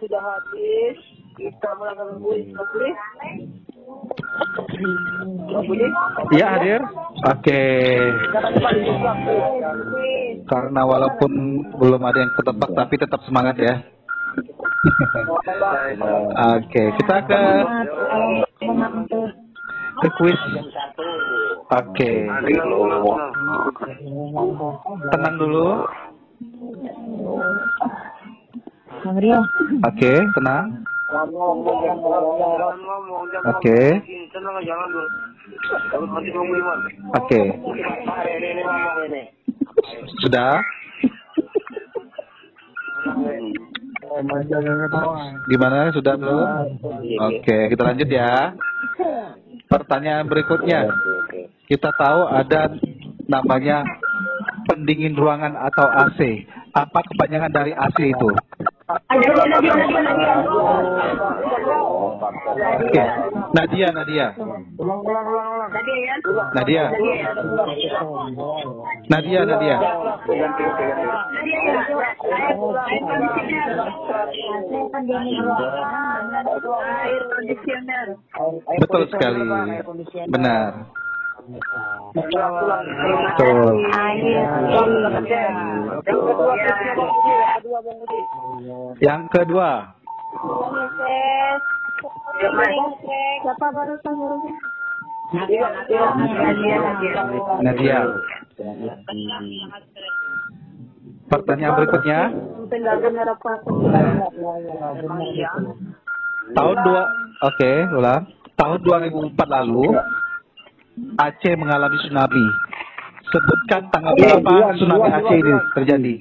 S2: sudah habis. Kita melakukan kuis. Nggak boleh? Nggak boleh?
S3: Ya hadir. Oke. Karena walaupun belum ada yang ketebak tapi tetap semangat ya. Oke, kita ke kuis. Oke, tenang dulu. Oke, tenang. Oke,
S9: Tenang ngomong Iman.
S3: oke. Sudah? Gimana? Sudah belum? Oke, kita lanjut ya. Pertanyaan berikutnya. Kita tahu ada namanya pendingin ruangan atau AC. Apa kepanjangan dari AC itu? Oke, Nadia, Nadia. Nadia. Nadia, Nadia. Betul sekali. Benar. Betul. Yang kedua,
S5: Siapa baru tahu?
S3: Nadia. Pertanyaan berikutnya, tahun dua, oke, ulang. Tahun 2004 lalu, Aceh mengalami tsunami. Sebutkan tanggal berapa tsunami Aceh ini terjadi.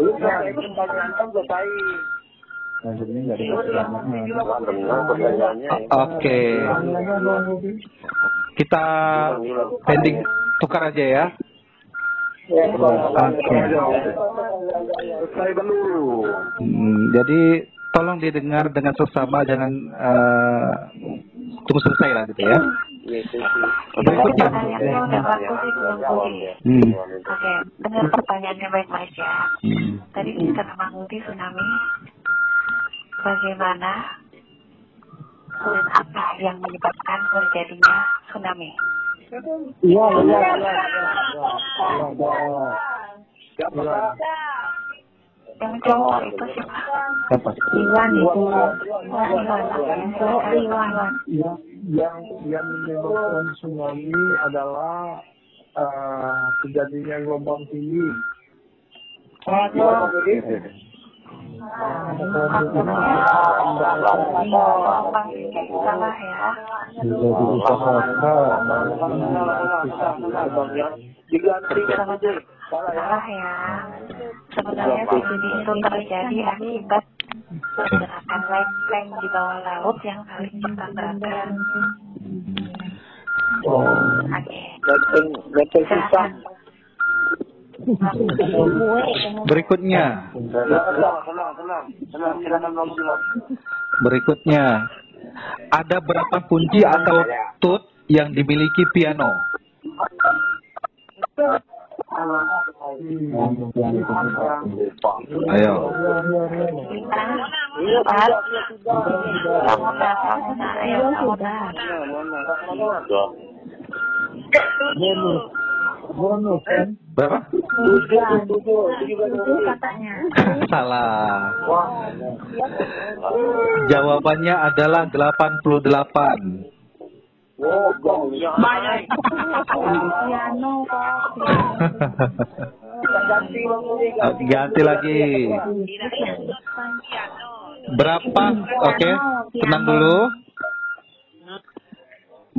S2: Belum selesai.
S3: Oke, kita pending tukar aja ya. Oke.
S2: Selesai dulu.
S3: Hmm, jadi tolong didengar dengan seksama jangan eh, tunggu selesai lah gitu ya. Berikutnya.
S1: Pertanyaannya udah bagus sih belum.
S3: Hmm.
S1: Oke, dengar pertanyaannya baik-baik ya.
S3: Hmm.
S1: Tadi kita tsunami. Bagaimana dan apa yang menyebabkan terjadinya tsunami?
S2: Iya, iya, iya.
S1: Yang cowok itu siapa?
S3: Siapa?
S5: Iwan itu.
S1: Oh, Iwan. Cowok Iwan.
S4: yang yang yang menyebabkan tsunami adalah eh, terjadinya gelombang tinggi.
S1: salah ya.
S2: Diganti aja.
S1: Salah ya. Sebenarnya CCD itu terjadi akibat pergerakan lempeng di bawah laut yang saling bertabrakan. Oke.
S2: Lempeng, lempeng susah.
S3: Berikutnya, berikutnya. Ada berapa kunci atau tut yang dimiliki piano? Ayo. Berapa? Salah. Jawabannya adalah 88.
S5: Oh,
S3: Ganti lagi. Berapa? Oke, tenang dulu.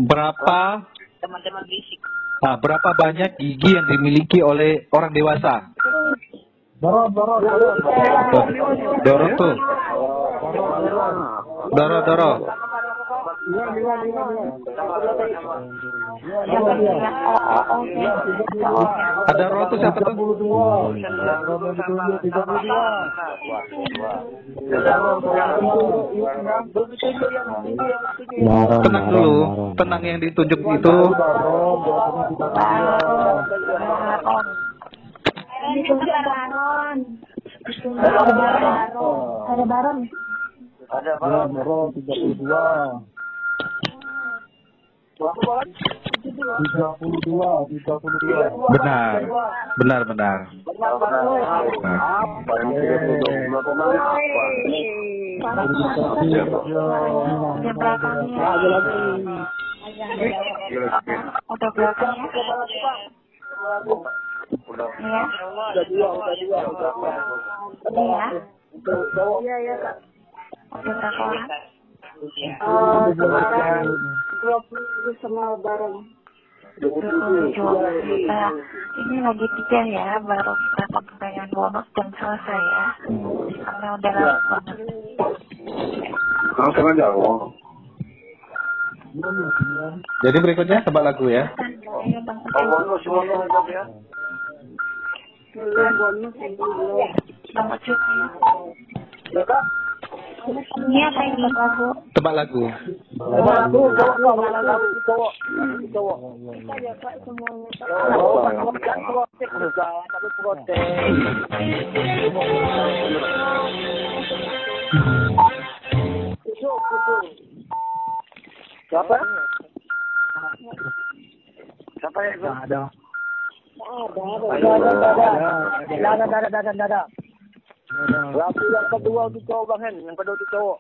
S3: Berapa? Nah, berapa banyak gigi yang dimiliki oleh orang dewasa? Tuh, Doro
S1: Iya, iya, iya,
S3: ada rotus tuh siapa tuh? tenang dulu tenang yang ditunjuk itu.
S5: Ada baron. Ada baron. Ada baron.
S2: 32
S3: benar benar benar
S1: benar Iya, iya,
S5: baron.
S1: 27. Nah, ini lagi tiga ya, baru berapa pertanyaan bonus dan selesai ya. Karena udah lewat banget.
S9: Langsung aja, oh.
S3: Jadi berikutnya tebak lagu ya.
S2: Oh, bonus, bonus, bonus ya.
S5: Belum bonus yang belum.
S1: Bang Ucup.
S2: Ya, Kak?
S1: Buat lagu?
S3: Tebak lagu.
S2: Cowok, cowok, cowok, cowok, cowok.
S5: Kita ya, Kak, semuanya. Kak.
S2: Kan protes juga, tapi protes. Kusuk, kusuk. Siapa? Siapa yang ada? Ada, ada, ada, ada, ada, ada. Lagu yang kedua untuk cowok bang Hen, yang kedua untuk cowok.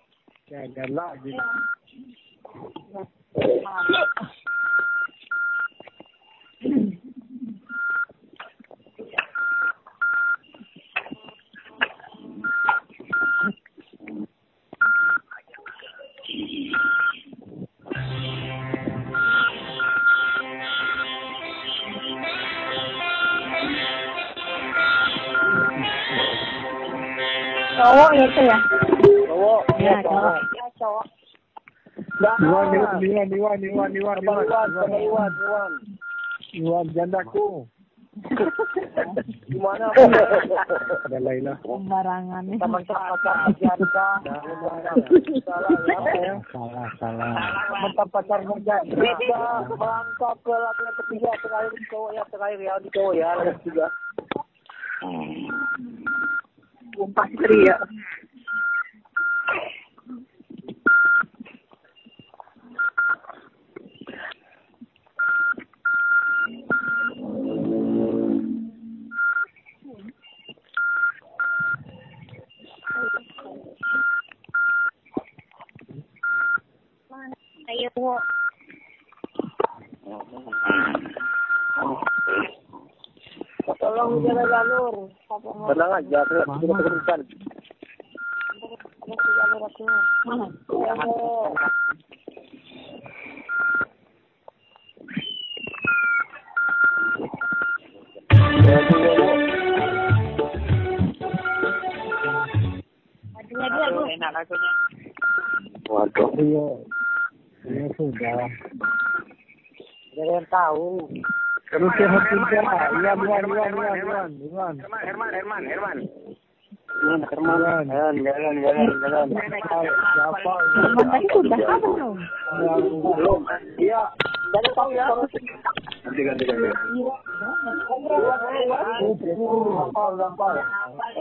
S5: Cowok ya, itu ya?
S2: Cowok.
S5: Ya, cowok.
S1: Ya cowok.
S2: Iwan, Iwan, Iwan, Iwan, Iwan, Iwan, Iwan, Iwan, Iwan, Iwan.
S10: Jandaku.
S2: Gimana?
S10: Ada Laila.
S5: Sembarangan.
S2: Teman-teman pacar janda. Salah ya.
S10: Salah.
S2: Teman pacar janda. Bisa melangkah ke laki yang ketiga terakhir di cowok ya terakhir ya di cowok ya yang ketiga.
S1: Umpat pria.
S5: Ayo.
S2: Tolong jaga jalur. Tenang aja, kita.
S11: Enak lagunya.
S2: Waduh.
S4: Iya. Iya sudah.
S2: Ada yang tahu.
S10: Herman, Herman, Herman,
S4: dia.
S10: Herman,
S4: Iwan,
S10: Herman,
S4: Iwan,
S10: Herman,
S4: Iwan,
S10: Herman,
S4: Iwan, Iwan.
S10: Herman, Herman, Herman, Herman.
S2: Jalan, jalan, jalan, jalan, jalan.
S4: Siapa?
S5: Teman tadi sudah apa belum?
S2: Belum. Iya. Jadi tahu ya.
S10: Ganti, ganti, ganti.
S2: Hafal, hafal.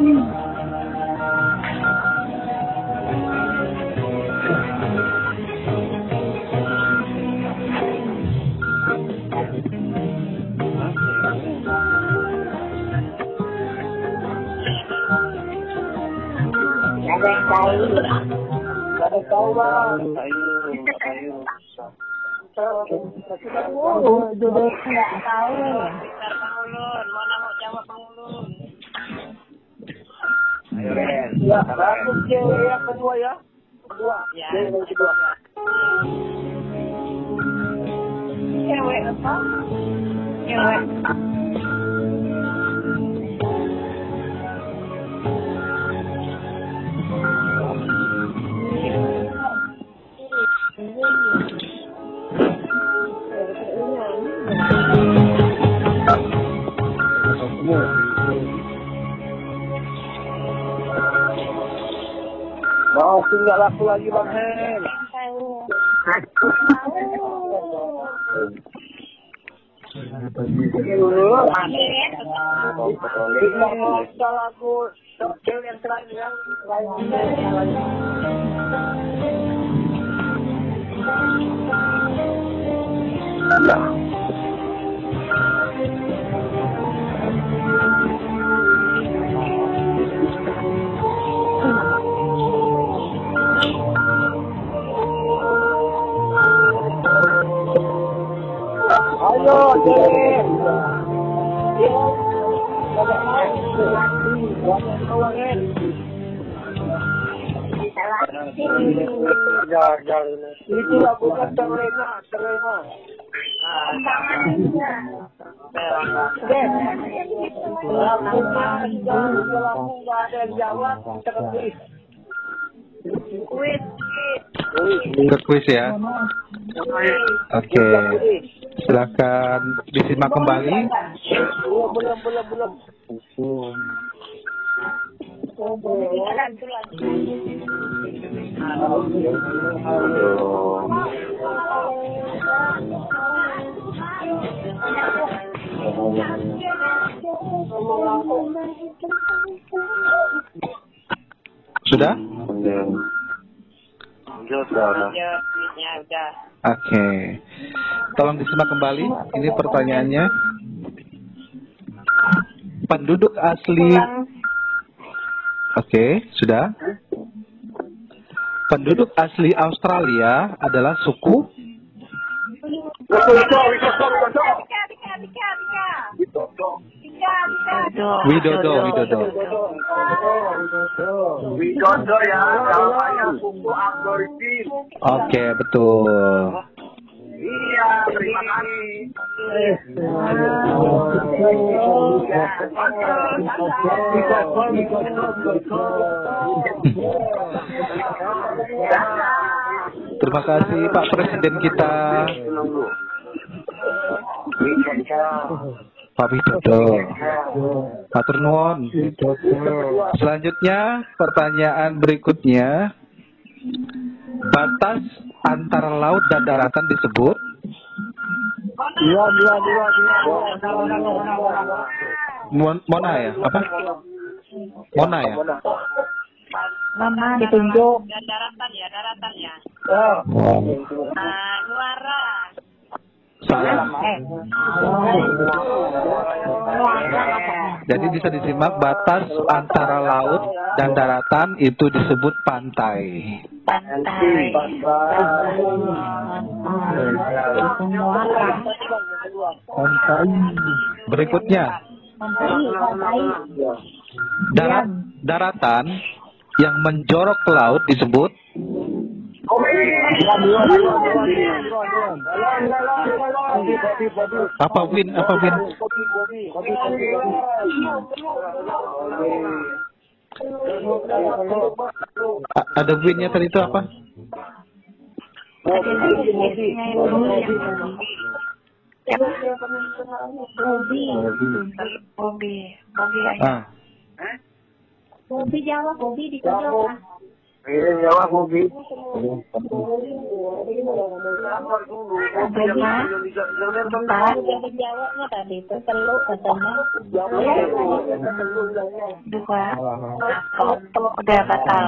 S5: yang Oh, jodoh nggak tahu.
S11: Bentar Bang Ulun, mana mau jawab Bang Ulun?
S10: Ayo, Ren.
S2: Ya, lagu cewek yang kedua ya. Kedua.
S11: Ya.
S2: Yang kedua.
S5: Apa? Cewek.
S2: Masih nggak laku lagi bang Hen. Mau yang terakhir ya. Ayo, cewek. Itu
S3: kuis ya. Oke. Silakan disimak kembali.
S2: Belum, belum, belum, belum.
S3: Sudah?
S11: Ya, ya udah.
S3: Oke. Tolong disimak kembali. Ini pertanyaannya. Penduduk asli Oke, sudah. Penduduk asli Australia adalah suku Widodo, Widodo.
S10: Widodo ya, namanya suku Aborigin.
S3: Oke, betul.
S10: Iya, terima kasih.
S3: Terima kasih Pak Presiden kita. Pak Widodo. Matur nuwun. Selanjutnya pertanyaan berikutnya. Batas antara laut dan daratan disebut
S2: Dua, dua, dua, dua.
S3: Mon- Mona ya? Apa? Mona ya?
S1: Mama
S5: Ditunjuk.
S1: Dan daratan ya, daratan ya.
S2: Ah.
S1: Nah.
S3: Salah. Jadi bisa disimak batas antara laut dan daratan itu disebut pantai.
S1: Pantai.
S3: Berikutnya, darat, daratan yang menjorok ke laut disebut apa win apa win A- ada winnya tadi itu apa?
S1: Bobi. Bobi. Bobi aja.
S3: ah
S5: Bobi jawab, Bobi.
S1: Bobinya. Empat.
S5: Jawabnya tadi itu perlu katanya.
S1: Dua. Udah batal.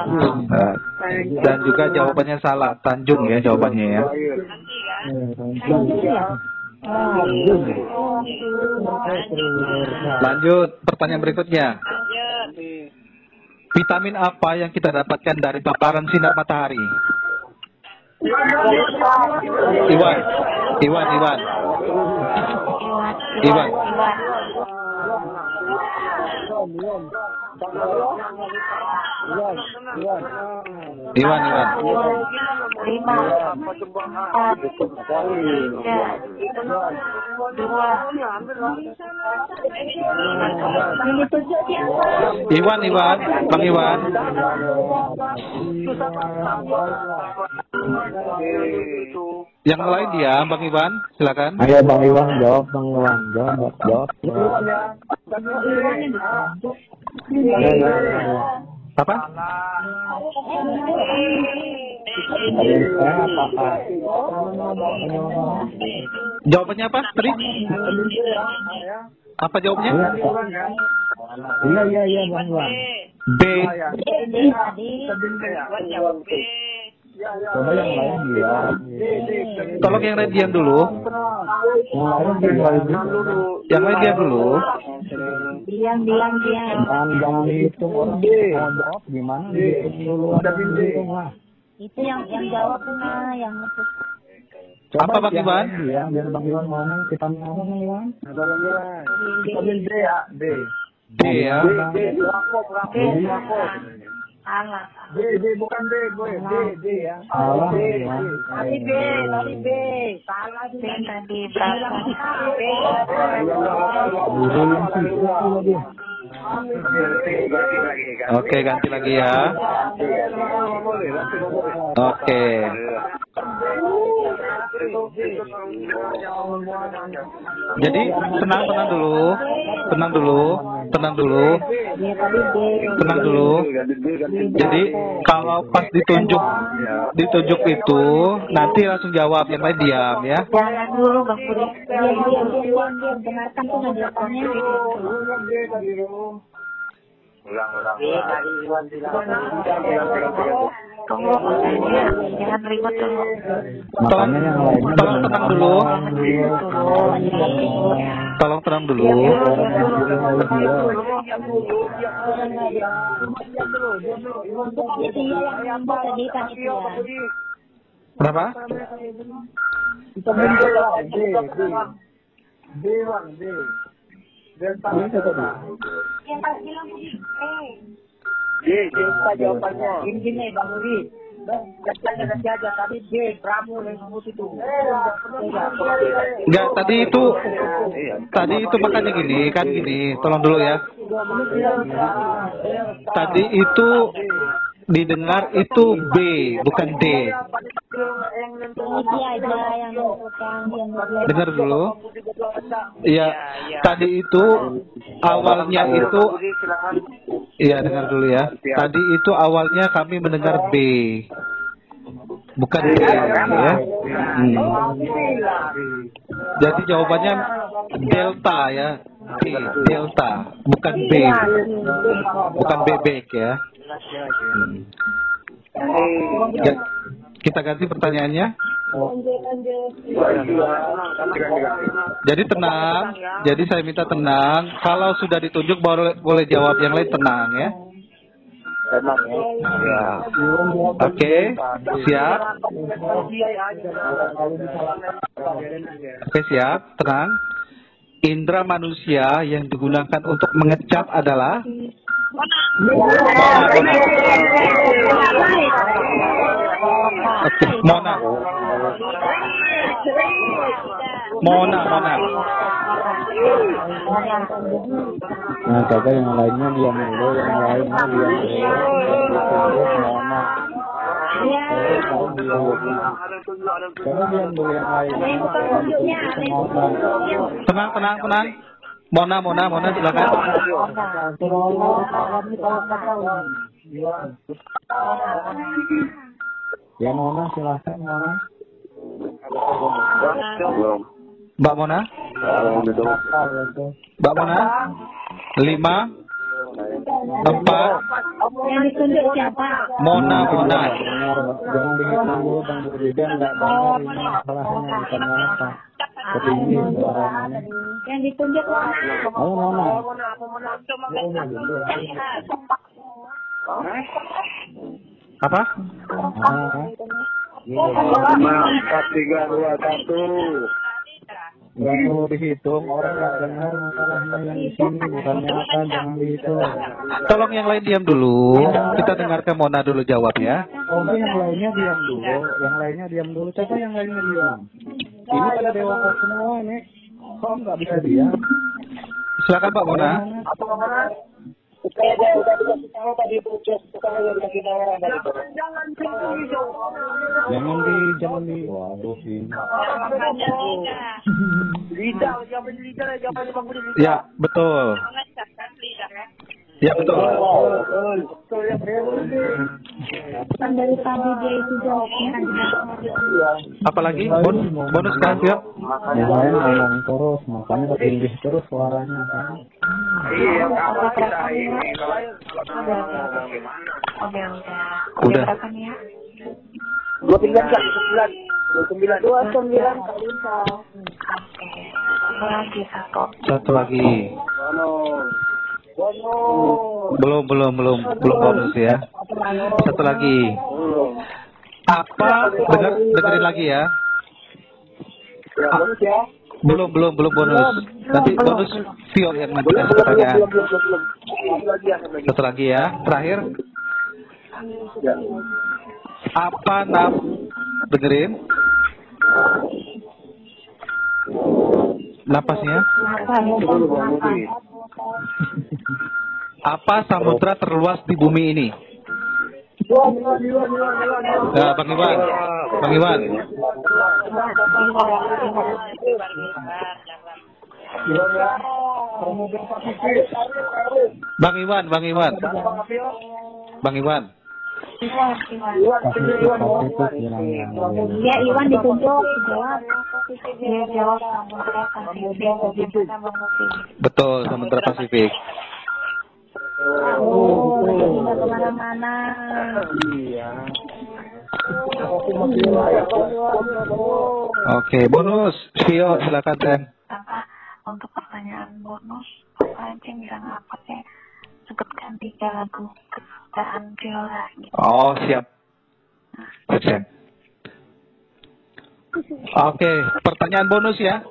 S3: Dan juga jawabannya salah Tanjung ya jawabannya ya lanjut pertanyaan berikutnya vitamin apa yang kita dapatkan dari paparan sinar matahari Iwan Iwan Iwan
S1: Iwan.
S3: Iwan.
S1: Iwan.
S3: Iwan Iwan
S5: siapa?
S3: Iwan Iwan Bang Iwan yang lain dia Bang Iwan silakan
S4: Ayo Bang Iwan jawab, Bang Iwan jawab, jawab.
S3: Apa? Jawabannya apa tadi? Apa jawabnya?
S4: Iya iya iya Bang Iwan.
S3: B
S4: Coba yang lain dia.
S3: tolong yang lain diam dulu
S4: Yang lain dia.
S3: yang lain diam dulu
S5: Diam, diam, diam.
S4: Jangan jangan dihitung orang mau jawab gimana dihitung dulu ada dihitung lah.
S5: Itu yang yang jawab nah, yang
S3: Apa, Bang
S4: yang
S3: Iwan?
S4: dia, biar Bang Iwan ngomong kita ngomong Bang Iwan.
S2: Vitamin D ya, D.
S3: D ya
S2: D, D, rampok, rampok, rampok.
S1: Salah.
S2: D, D, bukan D, boy. D, D ya.
S4: Salah
S2: D,
S4: Bang Iwan.
S2: D.
S5: tadi B, tadi B. Salah
S1: B tadi berapa?
S4: Guru yang tiga
S3: oke ganti lagi ya. Oke. Jadi tenang tenang dulu. Tenang dulu. Tenang dulu. Tenang dulu. Jadi kalau pas ditunjuk ditunjuk itu nanti langsung jawab. Yang lain diam ya.
S1: Jangan dulu Bang Puri. Jangan ribut dulu.
S3: Tolong tenang dulu tolong tenang dulu
S5: ya
S3: berapa
S5: Yang pas bilang eh.
S2: D, Delta jawabannya. Ini gini, Bang nanti aja, tadi D, Pramu yang sebut itu.
S3: Enggak, tadi itu tadi itu makanya gini, kan gini, tolong dulu ya. Tadi itu didengar itu B, bukan D. Dengar dulu. Ya, tadi itu awalnya itu Iya, dengar dulu ya. Tadi itu awalnya kami mendengar B. Bukan D ya. Hmm. Jadi jawabannya delta ya. B, delta, bukan B. Bukan bebek ya. Hmm. Ya, kita ganti pertanyaannya. Jadi tenang. Jadi saya minta tenang. Kalau sudah ditunjuk boleh boleh jawab yang lain tenang ya. Oke, siap. Oke, siap. Tenang. Indra manusia yang digunakan untuk mengecap adalah Oke, Mona. Mona, Mona.
S4: Nah, kakak yang lainnya diam dulu, yang lainnya diam dulu. Mona. Kamu diam. Dulu yang. Mona.
S3: Tenang, tenang, tenang. Mona, Mona, Mona silakan.
S4: Ya Mona silahkan Mona.
S3: Mbak Mona? Mbak Mona. Lima, empat,
S5: Yang ditunjuk siapa?
S3: Mona, Mona.
S5: Yang ditunjuk
S4: Mona.
S3: Apa?
S4: Ah,
S6: Empat, tiga, dua, satu.
S4: Nggak perlu dihitung, orang nggak dengar masalahnya yang di sini bukannya apa, jangan dihitung.
S3: Tolong yang lain diam dulu. Kita dengarkan Mona dulu jawab ya.
S4: Oke, yang lainnya diam dulu, yang lainnya diam dulu. Coba yang lainnya diam. Ini pada dewasa semua nih. Kok nggak bisa diam?
S3: Silakan Pak Mona.
S4: Jangan di, jangan di. Waduh sih.
S9: Lidah, jangan lidah, jangan bang Budi.
S3: Ya, betul. Ya, betul.
S5: Kan dari tadi dia itu jawabnya.
S3: Apalagi bonus bonus kan siap?
S4: Yang lain ngomong terus, makanya ketinggi terus suaranya kan.
S6: Iya, kalau kita ini kalau kalau ngomong gimana?
S1: Udah, ya?
S9: Dua sembilan. Dua sembilan. Dua sembilan.
S1: Oke. Satu lagi, satu.
S3: Satu lagi. Belum, belum, belum, belum bonus ya. Satu lagi. Apa? Dengar, dengerin lagi ya.
S9: Ya.
S3: Belum, belum, belum bonus. Nanti bonus Vio yang nanti kasih pertanyaan.
S9: Ya. Satu lagi
S3: ya. Terakhir. Apa nam? Dengerin. Napasnya. Apa samudra terluas di bumi ini? Nah, Bang Iwan. Bang Iwan. Bang Iwan, Bang Iwan. Bang Iwan.
S4: Pasifik, Pasifik bilangnya.
S5: Ya Iwan ditunjuk jawab.
S1: Dia jawab.
S3: Betul, Samudra Pasifik.
S5: Oh, nggak ke mana-mana.
S3: Oke, bonus. Vio, silakan Ten.
S1: Apa untuk pertanyaan bonus apa aja yang bisa ngapot ya? Sebutkan tiga lagu kesukaan viola gitu.
S3: Oh, siap. Oke, pertanyaan bonus ya.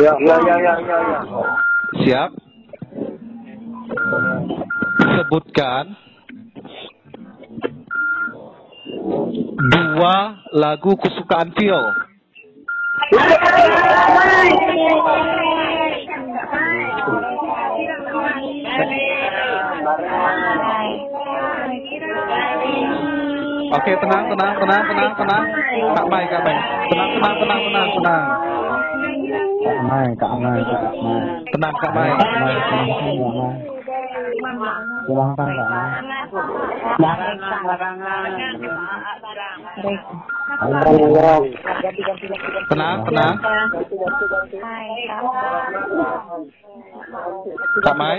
S9: Ya, ya, ya, ya, ya, ya.
S3: Siap. Sebutkan dua lagu kesukaan Vio. Oke, tenang, tenang, tenang, tenang, tenang. Kak Mai, Kak Mai. Tenang, tenang, tenang, tenang, tenang.
S4: Kak Mai, Kak Mai, Kak Mai.
S3: Tenang, Kak Mai.
S4: Kak Mai, Kak Mai. Ulang tahun Kak Mai.
S2: Larangan, larangan.
S3: Tenang, tenang. Kak Mai.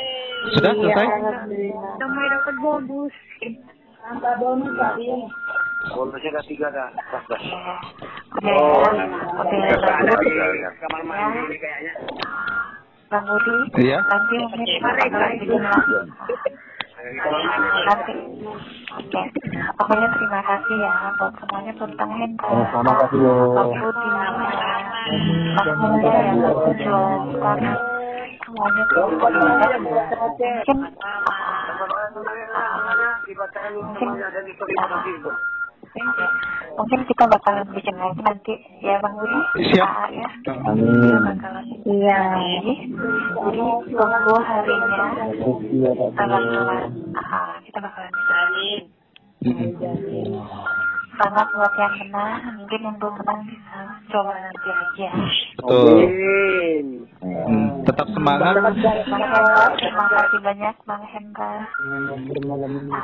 S3: Sudah selesai?
S5: Damai dapat bonus.
S9: Bonusnya ada tiga dah. Pas dah.
S1: Oke, oke,
S9: kamar mandi kayaknya.
S1: Bang Budi,
S3: Iya.
S1: nanti mungkin Nanti, oke. Pokoknya terima kasih ya buat semuanya tentang Hendra.
S4: Oh, sama kasih yo.
S1: Bang Budi, Mas Muda yang berjuang semuanya tuh mungkin mungkin kita bakalan bikin lagi nanti. Ya Bang Budi?
S3: Siap.
S1: Ah, ya. Kita bakalan iya. Jadi tunggu harinya. Tanggal dua. Ah kita bakalan bikin
S3: Mm-mm.
S1: Sangat buat yang menang. Mungkin yang belum menang bisa coba nanti aja.
S3: Betul.
S9: Amin.
S3: Hmm, Tetap semangat.
S1: Bang Hendra. Terima kasih banyak Bang Hendra.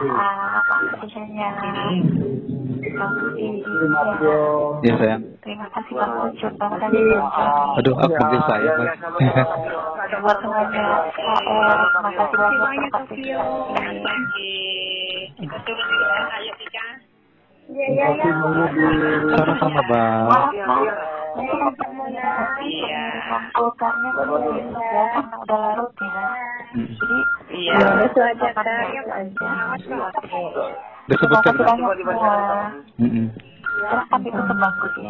S1: Ah Bang Sisanya Bang
S3: Ya sayang.
S1: terima kasih Bang Ucup Bang Tadi
S3: Aduh, aku panggil saya.
S9: Ya,
S3: Mas.
S9: ya, sama-sama.
S1: buat semuanya HR makasih banyak
S5: banyak,
S1: partisipasi
S5: Iya, iya, iya.
S3: Sama-sama, Bang.
S1: pengiriman pulsanya mungkin ya karena udah larut ya
S3: Mm.
S1: jadi
S5: Iya, itu aja, Kak.
S1: Terima kasih banyak. Silahkan ditutup Bang Budi.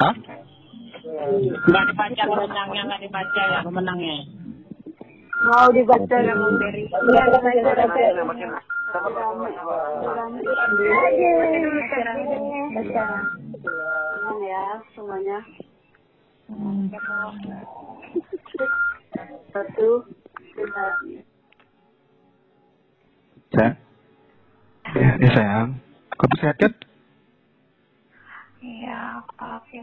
S3: Hah?
S2: Nggak dibaca pemenangnya, nggak dibaca ya pemenangnya.
S5: Mau dibaca ya, Bang Beri. Iya, dibaca, dibaca. Ya semuanya. Satu.
S3: Ya, ya sayang. Kamu sehat kan?
S1: Iya, maaf ya.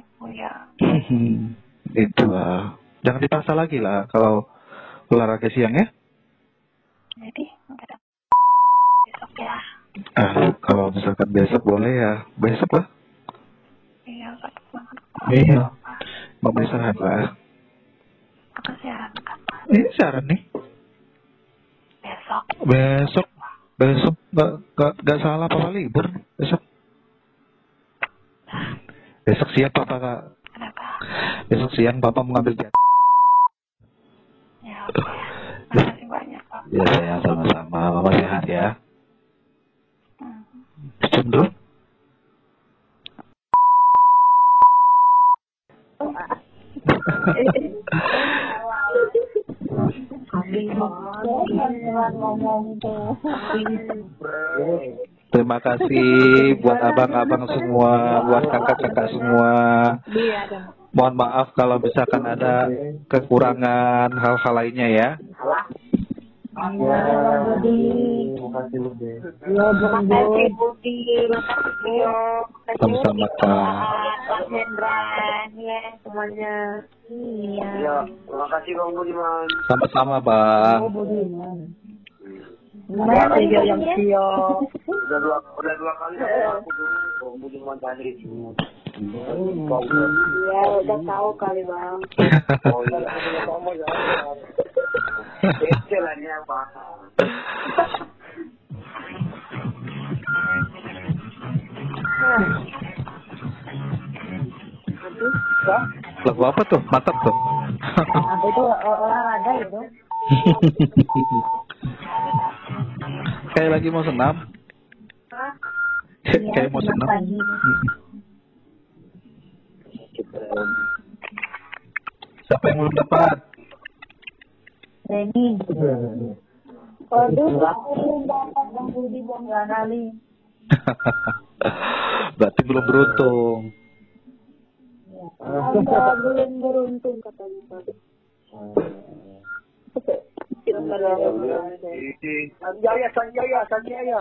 S3: Hmm, Itu lah. Jangan dipaksa lagi lah kalau olahraga siang ya.
S1: Jadi ya.
S3: Ah, kalau misalkan besok boleh ya, besok lah.
S1: Iya, banget.
S3: Iya. Mau lah.
S1: Aku siaran kapan?
S3: Ini siaran nih.
S1: Besok.
S3: Besok, besok gak, gak, gak salah apa libur besok. Besok siang papa kak.
S1: Kenapa?
S3: Besok siang papa mengambil jat.
S1: Ya, oke. Makasih banyak Pak.
S3: Ya saya sama-sama. Mama sehat ya. Terima kasih buat abang-abang semua, buat kakak-kakak semua. Mohon maaf kalau misalkan ada kekurangan hal-hal lainnya ya.
S5: Makasih Budi, makasih Bio, makasih
S3: Sama-sama, Kak.
S5: Pak Hendra, ya semuanya. Iya.
S9: Ya, terima kasih Bang Budiman.
S3: Sama-sama, Bang.
S5: Bio yang.
S9: Udah dua, udah dua kali aku dulu Bang Budiman tadi.
S5: Ya udah tahu kali bang.
S9: Oh iya, ya. Pak.
S3: Lagu apa tuh? Mantap tuh.
S5: Itu olahraga itu.
S3: Kayak lagi mau senam. Kayak kayak mau seneng. Siapa yang belum dapat?
S5: Reni. Waduh, aku belum dapat Bang Budi Bang kali.
S3: Berarti belum beruntung.
S5: Anda belum beruntung katanya.
S2: Sanjaya, Sanjaya, Sanjaya.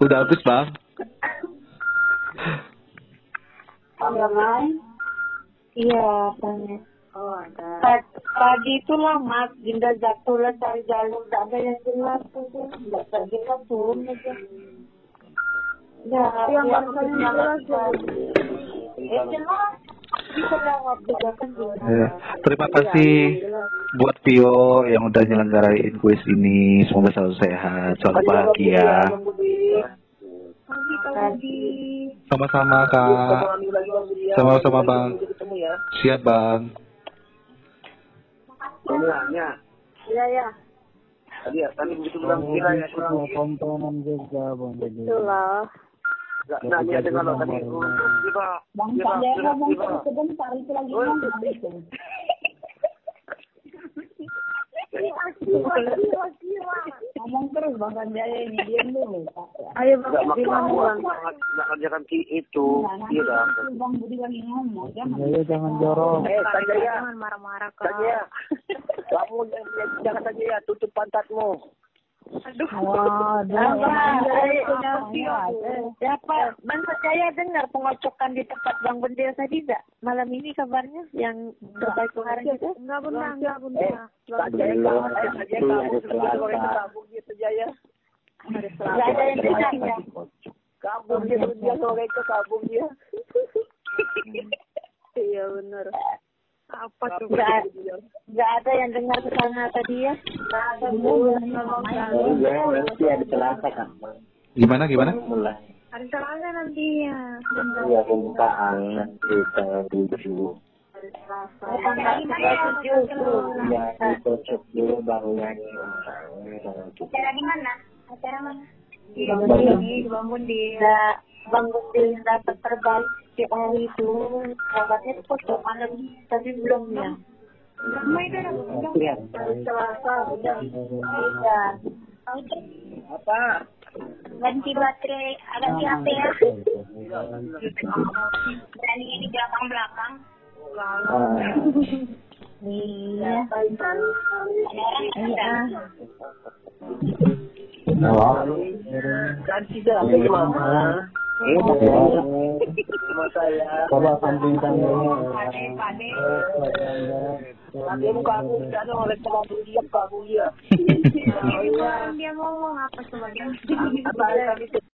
S3: Udah habis bang.
S5: Iya, tanya.
S1: Oh,
S5: Tadi itu lah Mas, Dinda jatuh lah cari jalur, tidak yang jelas tuh. Tidak ada turun aja. Ya, yang jelas ya. Eh, jelas.
S3: Ya, Terima kasih buat Pio yang udah nyelenggarain kuis ini. Semoga selalu sehat, selalu bahagia. Sama-sama kak. Sama-sama bang.
S2: Ketemu ya.
S3: Siap bang.
S5: Iya, ya.
S2: tadi ya, tadi begitu bilang gila ya. kurang.
S4: tontonan juga bang jadi
S5: Itulah.
S2: Nah, dia dengar lo tadi. Gila,
S5: Bang ngomong
S2: gila.
S5: terus sebentar itu lagi ngomong itu. Ngomong terus Bang Sanjaya ini diam dulu. Ayo Bang
S2: nggak kerjakan ki itu. Iya
S5: Bang Budi lagi ngomong, jangan.
S4: Jaya jangan jorok
S2: Eh, Sanjaya,
S1: Jangan marah-marah kak.
S2: Sanjaya. Kamu jangan, jangan saja ya, tutup pantatmu.
S5: Wah,
S1: Siapa? Bang Percaya dengar pengocokan di tempat Bang Bendel tadi enggak? Malam ini kabarnya yang terbaik kemarin itu? Enggak benar, enggak
S2: Eh,
S1: benar.
S2: Eh, dia Sanjaya.
S1: Enggak ada yang ya.
S2: Kabur dia dia goreng ke kabur dia.
S1: Iya benar. Apa tuh?
S5: Enggak, enggak ada yang dengar ke sana tadi ya. Enggak ada Bu.
S3: Gimana gimana?
S1: Hari Selasa nanti ya.
S2: Iya, pembukaan nanti tanggal tujuh.
S5: Tanggal tujuh tuh.
S2: Ya, dikocok dulu baru nyanyi.
S5: Acara di mana? Acara mana?
S1: Di Bang Bundi, di
S5: Budi dapat terbaik di hari itu. Kabarnya itu kok malam tapi belum ya.
S2: Iya.
S5: Hari Selasa udah Iya.
S2: Apa?
S5: Ganti baterai, ganti HP ya. Berani ini. Iya. Orang
S2: Ganti dah, apa mama?
S4: Coba sampingkan dulu
S2: Nanti muka aku tidak ada oleh kamu dia, kamu dia.
S1: Orang dia ngomong apa coba dia?
S2: Apa itu